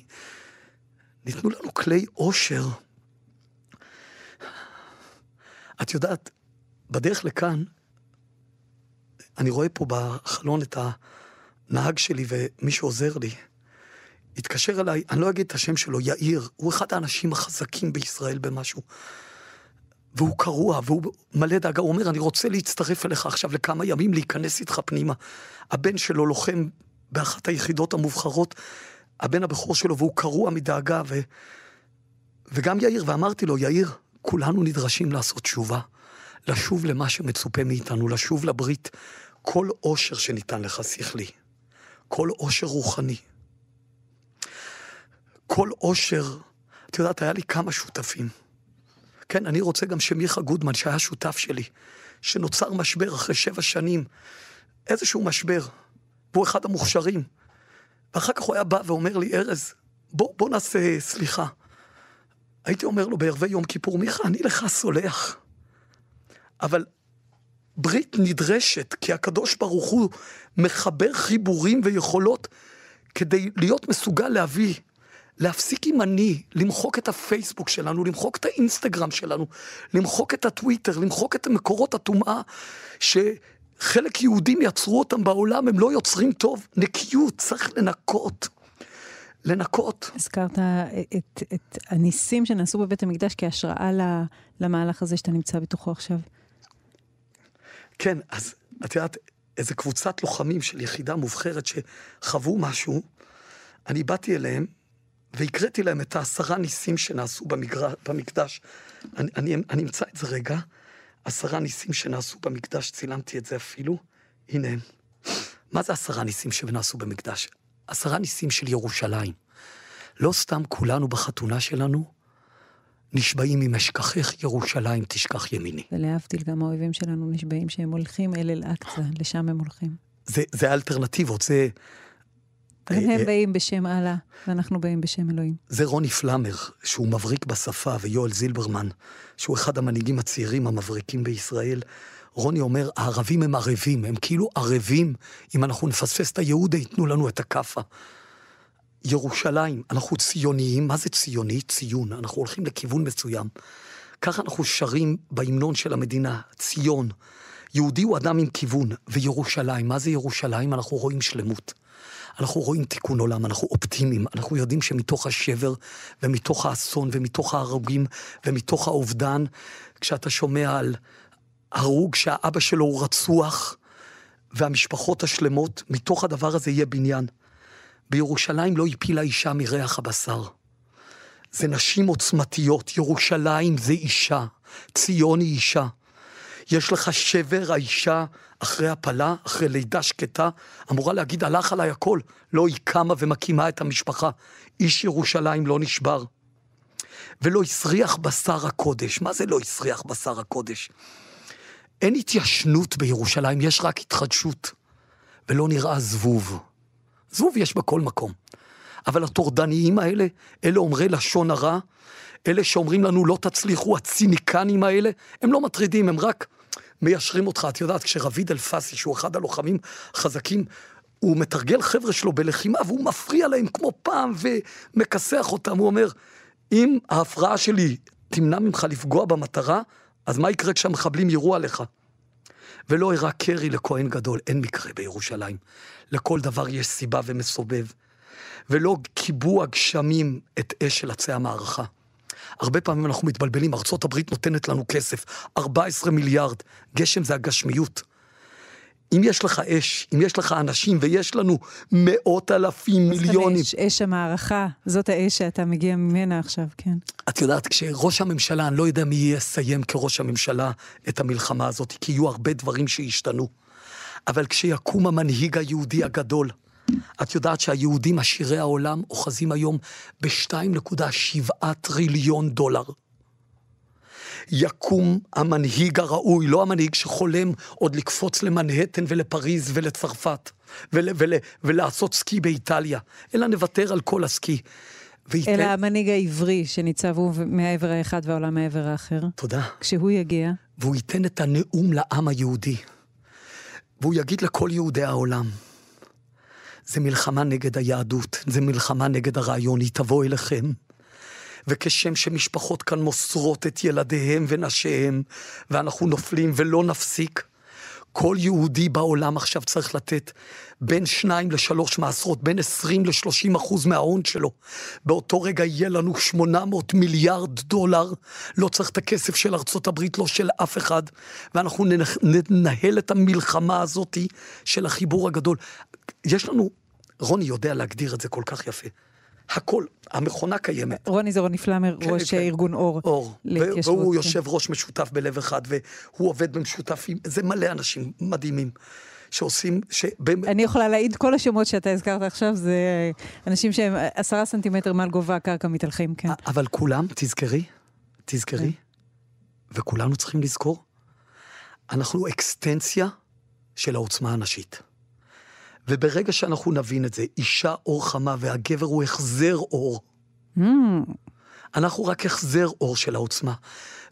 ניתנו לנו כלי עושר. את יודעת, בדרך לכאן, אני רואה פה בחלון את הנהג שלי ומי שעוזר לי. התקשר אליי, אני לא אגיד את השם שלו, יאיר, הוא אחד האנשים החזקים בישראל במשהו. והוא קרוע, והוא מלא דאגה, הוא אומר, אני רוצה להצטרף אליך עכשיו לכמה ימים, להיכנס איתך פנימה. הבן שלו לוחם באחת היחידות המובחרות, הבן הבכור שלו, והוא קרוע מדאגה, ו... וגם יאיר, ואמרתי לו, יאיר, כולנו נדרשים לעשות תשובה, לשוב למה שמצופה מאיתנו, לשוב לברית. כל עושר שניתן לך שכלי, כל עושר רוחני, כל עושר, את יודעת, היה לי כמה שותפים. כן, אני רוצה גם שמיכה גודמן, שהיה שותף שלי, שנוצר משבר אחרי שבע שנים, איזשהו משבר, והוא אחד המוכשרים. ואחר כך הוא היה בא ואומר לי, ארז, בוא, בוא נעשה סליחה. הייתי אומר לו בערבי יום כיפור, מיכה, אני לך סולח. אבל ברית נדרשת, כי הקדוש ברוך הוא מחבר חיבורים ויכולות כדי להיות מסוגל להביא להפסיק עם אני, למחוק את הפייסבוק שלנו, למחוק את האינסטגרם שלנו, למחוק את הטוויטר, למחוק את מקורות הטומאה, שחלק יהודים יצרו אותם בעולם, הם לא יוצרים טוב. נקיות, צריך לנקות. לנקות. הזכרת את, את הניסים שנעשו בבית המקדש כהשראה למהלך הזה שאתה נמצא בתוכו עכשיו. כן, אז את יודעת, איזה קבוצת לוחמים של יחידה מובחרת שחוו משהו, אני באתי אליהם והקראתי להם את העשרה ניסים שנעשו במגר... במקדש. אני, אני, אני אמצא את זה רגע. עשרה ניסים שנעשו במקדש, צילמתי את זה אפילו. הנה הם. מה זה עשרה ניסים שנעשו במקדש? עשרה ניסים של ירושלים. לא סתם כולנו בחתונה שלנו נשבעים אם אשכחך ירושלים תשכח ימיני. ולהבדיל, גם האויבים שלנו נשבעים שהם הולכים אל אל-אקצא, לשם הם הולכים. זה, זה האלטרנטיבות, זה... אבל הם באים בשם אללה, ואנחנו באים בשם אלוהים. זה רוני פלאמר, שהוא מבריק בשפה, ויואל זילברמן, שהוא אחד המנהיגים הצעירים המבריקים בישראל. רוני אומר, הערבים הם ערבים, הם כאילו ערבים, אם אנחנו נפספס את היהודה, ייתנו לנו את הכאפה. ירושלים, אנחנו ציוניים, מה זה ציוני? ציון, אנחנו הולכים לכיוון מסוים. ככה אנחנו שרים בהמנון של המדינה, ציון. יהודי הוא אדם עם כיוון, וירושלים, מה זה ירושלים? אנחנו רואים שלמות. אנחנו רואים תיקון עולם, אנחנו אופטימיים, אנחנו יודעים שמתוך השבר ומתוך האסון ומתוך ההרוגים ומתוך האובדן, כשאתה שומע על הרוג שהאבא שלו הוא רצוח, והמשפחות השלמות, מתוך הדבר הזה יהיה בניין. בירושלים לא הפילה אישה מריח הבשר. זה נשים עוצמתיות, ירושלים זה אישה, ציון היא אישה. יש לך שבר, האישה אחרי הפלה, אחרי לידה שקטה, אמורה להגיד, הלך עליי הכל. לא, היא קמה ומקימה את המשפחה. איש ירושלים לא נשבר. ולא הסריח בשר הקודש. מה זה לא הסריח בשר הקודש? אין התיישנות בירושלים, יש רק התחדשות. ולא נראה זבוב. זבוב יש בכל מקום. אבל הטורדניים האלה, אלה אומרי לשון הרע, אלה שאומרים לנו לא תצליחו, הציניקנים האלה, הם לא מטרידים, הם רק מיישרים אותך. את יודעת, כשרביד אלפסי, שהוא אחד הלוחמים החזקים, הוא מתרגל חבר'ה שלו בלחימה, והוא מפריע להם כמו פעם ומכסח אותם. הוא אומר, אם ההפרעה שלי תמנע ממך לפגוע במטרה, אז מה יקרה כשהמחבלים יירו עליך? ולא אירע קרי לכהן גדול, אין מקרה בירושלים. לכל דבר יש סיבה ומסובב. ולא כיבו הגשמים את אש של עצי המערכה. הרבה פעמים אנחנו מתבלבלים, ארצות הברית נותנת לנו כסף, 14 מיליארד, גשם זה הגשמיות. אם יש לך אש, אם יש לך אנשים, ויש לנו מאות אלפים, מיליונים. אש, אש המערכה, זאת האש שאתה מגיע ממנה עכשיו, כן. את יודעת, כשראש הממשלה, אני לא יודע מי יסיים כראש הממשלה את המלחמה הזאת, כי יהיו הרבה דברים שישתנו. אבל כשיקום המנהיג היהודי הגדול, את יודעת שהיהודים עשירי העולם אוחזים היום ב-2.7 טריליון דולר. יקום המנהיג הראוי, לא המנהיג שחולם עוד לקפוץ למנהטן ולפריז ולצרפת, ול, ול, ולעשות סקי באיטליה, אלא נוותר על כל הסקי. וייתן... אלא המנהיג העברי שניצב הוא מהעבר האחד והעולם מהעבר האחר. תודה. כשהוא יגיע. והוא ייתן את הנאום לעם היהודי. והוא יגיד לכל יהודי העולם, זה מלחמה נגד היהדות, זה מלחמה נגד הרעיון, היא תבוא אליכם. וכשם שמשפחות כאן מוסרות את ילדיהם ונשיהם, ואנחנו נופלים ולא נפסיק, כל יהודי בעולם עכשיו צריך לתת בין שניים לשלוש מעשרות, בין עשרים לשלושים אחוז מההון שלו. באותו רגע יהיה לנו שמונה מאות מיליארד דולר, לא צריך את הכסף של ארצות הברית, לא של אף אחד, ואנחנו ננהל את המלחמה הזאת של החיבור הגדול. יש לנו, רוני יודע להגדיר את זה כל כך יפה. הכל, המכונה קיימת. רוני זה רוני פלאמר, כן, ראש כן. ארגון אור. אור, והוא כן. יושב ראש משותף בלב אחד, והוא עובד במשותף עם, זה מלא אנשים מדהימים. שעושים, ש... אני יכולה להעיד, כל השמות שאתה הזכרת עכשיו זה אנשים שהם עשרה סנטימטר מעל גובה הקרקע מתהלכים, כן. אבל כולם, תזכרי, תזכרי, וכולנו צריכים לזכור, אנחנו אקסטנציה של העוצמה הנשית. וברגע שאנחנו נבין את זה, אישה אור חמה והגבר הוא החזר אור. Mm. אנחנו רק החזר אור של העוצמה.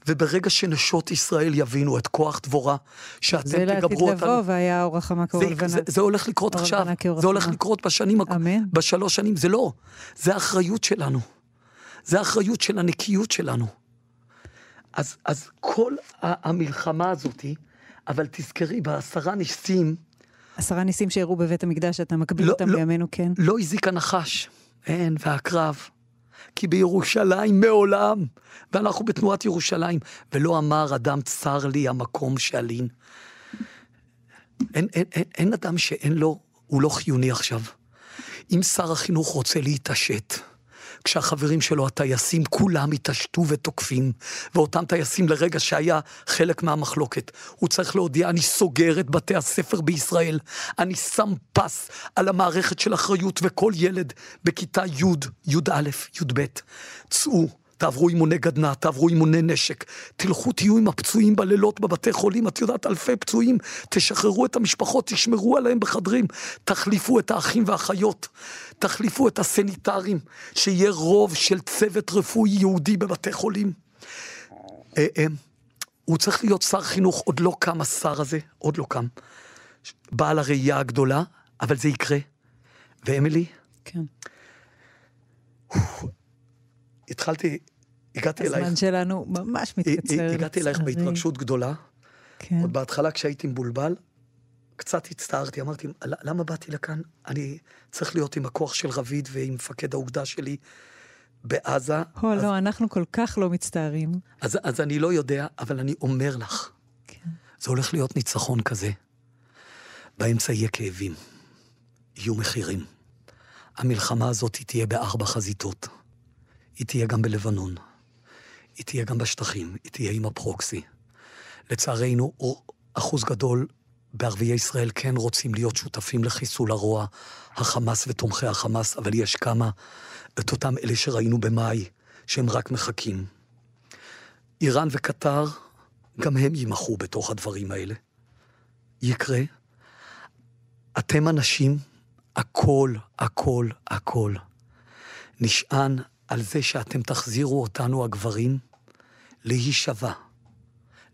וברגע שנשות ישראל יבינו את כוח דבורה, שאתם תגברו אותנו... זה לעתיד לבוא, והיה אור החמה כאור לבנה. זה, זה הולך לקרות עכשיו, זה הולך לקרות בשנים, אמן. בשלוש שנים, זה לא, זה האחריות שלנו. זה האחריות של הנקיות שלנו. אז, אז כל המלחמה הזאתי, אבל תזכרי, בעשרה ניסים, עשרה ניסים שאירעו בבית המקדש, אתה מקביל לא, אותם לא, בימינו, כן? לא הזיק הנחש, אין, והקרב. כי בירושלים מעולם, ואנחנו בתנועת ירושלים, ולא אמר אדם צר לי המקום שאלין. אין, אין, אין, אין אדם שאין לו, הוא לא חיוני עכשיו. אם שר החינוך רוצה להתעשת, כשהחברים שלו, הטייסים, כולם התעשתו ותוקפים, ואותם טייסים לרגע שהיה חלק מהמחלוקת. הוא צריך להודיע, אני סוגר את בתי הספר בישראל, אני שם פס על המערכת של אחריות, וכל ילד בכיתה י', י"א, י"ב, צאו. תעברו אימוני גדנ"ע, תעברו אימוני נשק, תלכו תהיו עם הפצועים בלילות בבתי חולים, את יודעת, אלפי פצועים, תשחררו את המשפחות, תשמרו עליהם בחדרים, תחליפו את האחים והאחיות, תחליפו את הסניטרים, שיהיה רוב של צוות רפואי יהודי בבתי חולים. אה, אה, הוא צריך להיות שר חינוך, עוד לא קם השר הזה, עוד לא קם. בעל הראייה הגדולה, אבל זה יקרה. ואמילי? כן. התחלתי, הגעתי אלייך. הזמן שלנו ממש מתקצר. הגעתי אלייך בהתרגשות גדולה. כן. עוד בהתחלה כשהייתי מבולבל, קצת הצטערתי, אמרתי, למה באתי לכאן? אני צריך להיות עם הכוח של רביד ועם מפקד האוגדה שלי בעזה. או, אז... לא, אנחנו כל כך לא מצטערים. אז, אז אני לא יודע, אבל אני אומר לך, כן. זה הולך להיות ניצחון כזה. באמצע יהיה כאבים, יהיו מחירים. המלחמה הזאת תהיה בארבע חזיתות. היא תהיה גם בלבנון, היא תהיה גם בשטחים, היא תהיה עם הפרוקסי. לצערנו, אחוז גדול בערביי ישראל כן רוצים להיות שותפים לחיסול הרוע, החמאס ותומכי החמאס, אבל יש כמה, את אותם אלה שראינו במאי, שהם רק מחכים. איראן וקטר, גם הם יימחו בתוך הדברים האלה. יקרה. אתם אנשים, הכל, הכל, הכל. נשען על זה שאתם תחזירו אותנו, הגברים, להישבע.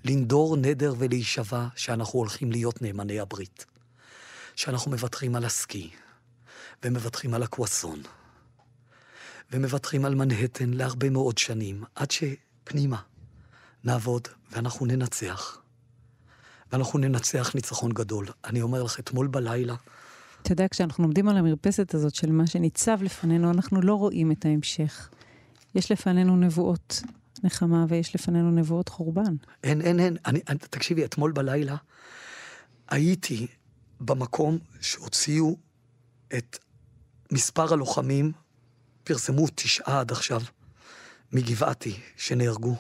לנדור נדר ולהישבע שאנחנו הולכים להיות נאמני הברית. שאנחנו מוותרים על הסקי, ומוותרים על הקוואסון, ומוותרים על מנהטן להרבה מאוד שנים, עד שפנימה נעבוד ואנחנו ננצח. ואנחנו ננצח ניצחון גדול. אני אומר לך, אתמול בלילה... אתה יודע, כשאנחנו עומדים על המרפסת הזאת של מה שניצב לפנינו, אנחנו לא רואים את ההמשך. יש לפנינו נבואות נחמה ויש לפנינו נבואות חורבן. אין, אין, אין. אני, אני, תקשיבי, אתמול בלילה הייתי במקום שהוציאו את מספר הלוחמים, פרסמו תשעה עד עכשיו, מגבעתי, שנהרגו.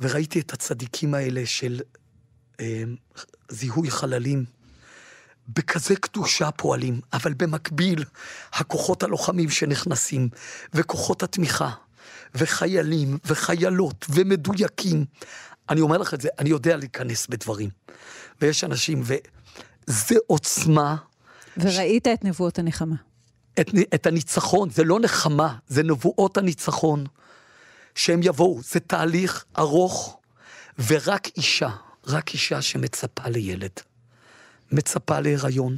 וראיתי את הצדיקים האלה של אה, זיהוי חללים. בכזה קדושה פועלים, אבל במקביל, הכוחות הלוחמים שנכנסים, וכוחות התמיכה, וחיילים, וחיילות, ומדויקים. אני אומר לך את זה, אני יודע להיכנס בדברים. ויש אנשים, וזה עוצמה. וראית ש... את נבואות הנחמה. את, את הניצחון, זה לא נחמה, זה נבואות הניצחון. שהם יבואו, זה תהליך ארוך, ורק אישה, רק אישה שמצפה לילד. מצפה להיריון.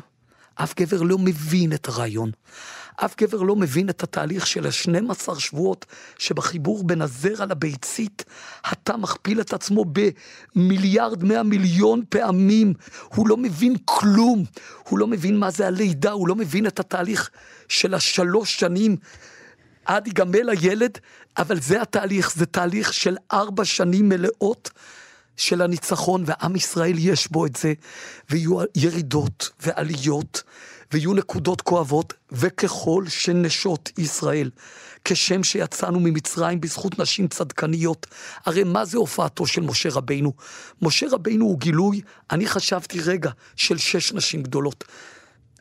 אף גבר לא מבין את הרעיון. אף גבר לא מבין את התהליך של ה-12 שבועות שבחיבור בין הזרע לביצית, התא מכפיל את עצמו במיליארד מאה מיליון פעמים. הוא לא מבין כלום. הוא לא מבין מה זה הלידה, הוא לא מבין את התהליך של השלוש שנים. עד ייגמל הילד, אבל זה התהליך, זה תהליך של ארבע שנים מלאות של הניצחון, ועם ישראל יש בו את זה, ויהיו ירידות ועליות, ויהיו נקודות כואבות, וככל שנשות ישראל, כשם שיצאנו ממצרים בזכות נשים צדקניות, הרי מה זה הופעתו של משה רבינו? משה רבינו הוא גילוי, אני חשבתי רגע, של שש נשים גדולות.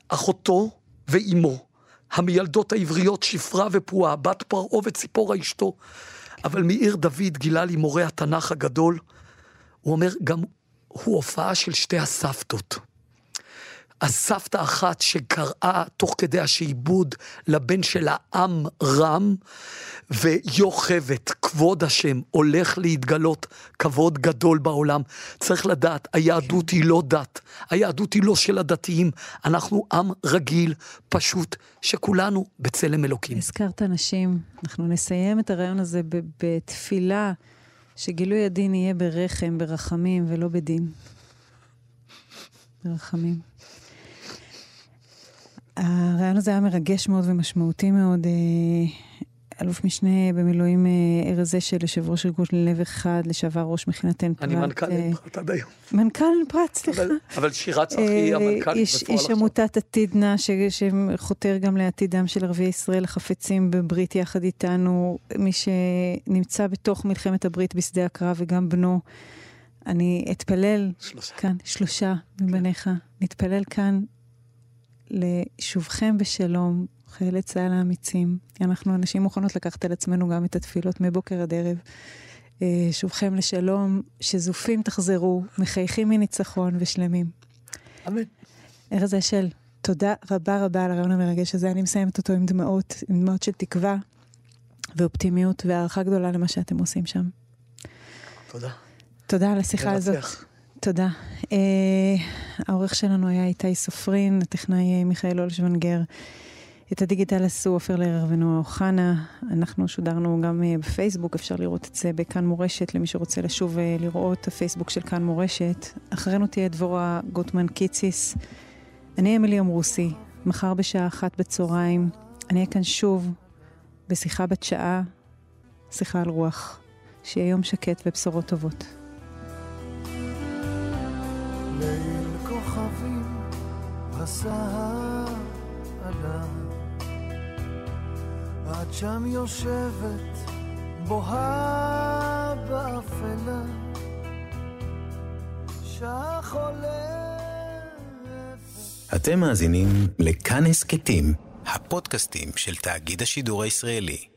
אחותו ואימו, המיילדות העבריות שפרה ופועה, בת פרעה וציפורה אשתו. אבל מעיר דוד גילה לי מורה התנ"ך הגדול, הוא אומר, גם הוא הופעה של שתי הסבתות. הסבתא אחת שקראה תוך כדי השעבוד לבן שלה עם רם, ויוכבת, כבוד השם, הולך להתגלות כבוד גדול בעולם. צריך לדעת, היהדות היא לא דת, היהדות היא לא של הדתיים, אנחנו עם רגיל, פשוט, שכולנו בצלם אלוקים. הזכרת נשים, אנחנו נסיים את הרעיון הזה בתפילה. שגילוי הדין יהיה ברחם, ברחמים, ולא בדין. ברחמים. הרעיון הזה היה מרגש מאוד ומשמעותי מאוד. אה, אלוף משנה במילואים אה, ארז אשל, יושב ראש ארגון לב אחד, לשעבר ראש מכינת עין פרת. אני מנכ"ל עין פרת עד היום. מנכ"ל עין פרת, סליחה. אבל שירת צחי היא המנכ"לית בפועל עכשיו. איש עמותת עתידנה, שחותר גם לעתידם של ערביי ישראל החפצים בברית יחד איתנו, מי שנמצא בתוך מלחמת הברית בשדה הקרב וגם בנו. אני אתפלל שלושה. כאן, שלושה מבניך, כן. נתפלל כאן לשובכם בשלום, חיילי צה"ל האמיצים. אנחנו אנשים מוכנות לקחת על עצמנו גם את התפילות מבוקר עד ערב. אה, שובכם לשלום, שזופים תחזרו, מחייכים מניצחון ושלמים. אמן. ארז אשל, תודה רבה רבה על הרעיון המרגש הזה. אני מסיימת אותו עם דמעות, עם דמעות של תקווה ואופטימיות והערכה גדולה למה שאתם עושים שם. תודה. תודה על השיחה הזאת. תודה. Uh, העורך שלנו היה איתי סופרין, הטכנאי מיכאל אולשוונגר. את הדיגיטל עשו עופר לרר ונועה אוחנה. אנחנו שודרנו גם uh, בפייסבוק, אפשר לראות את זה בכאן מורשת, למי שרוצה לשוב uh, לראות, הפייסבוק של כאן מורשת. אחרינו תהיה דבורה גוטמן קיציס. אני אמילי אמרוסי, מחר בשעה אחת בצהריים. אני אהיה כאן שוב בשיחה בת שעה, שיחה על רוח. שיהיה יום שקט ובשורות טובות. ליל כוכבים עלה, את שם יושבת בוהה באפלה, שעה. אתם מאזינים לכאן הסכתים, הפודקאסטים של תאגיד השידור הישראלי.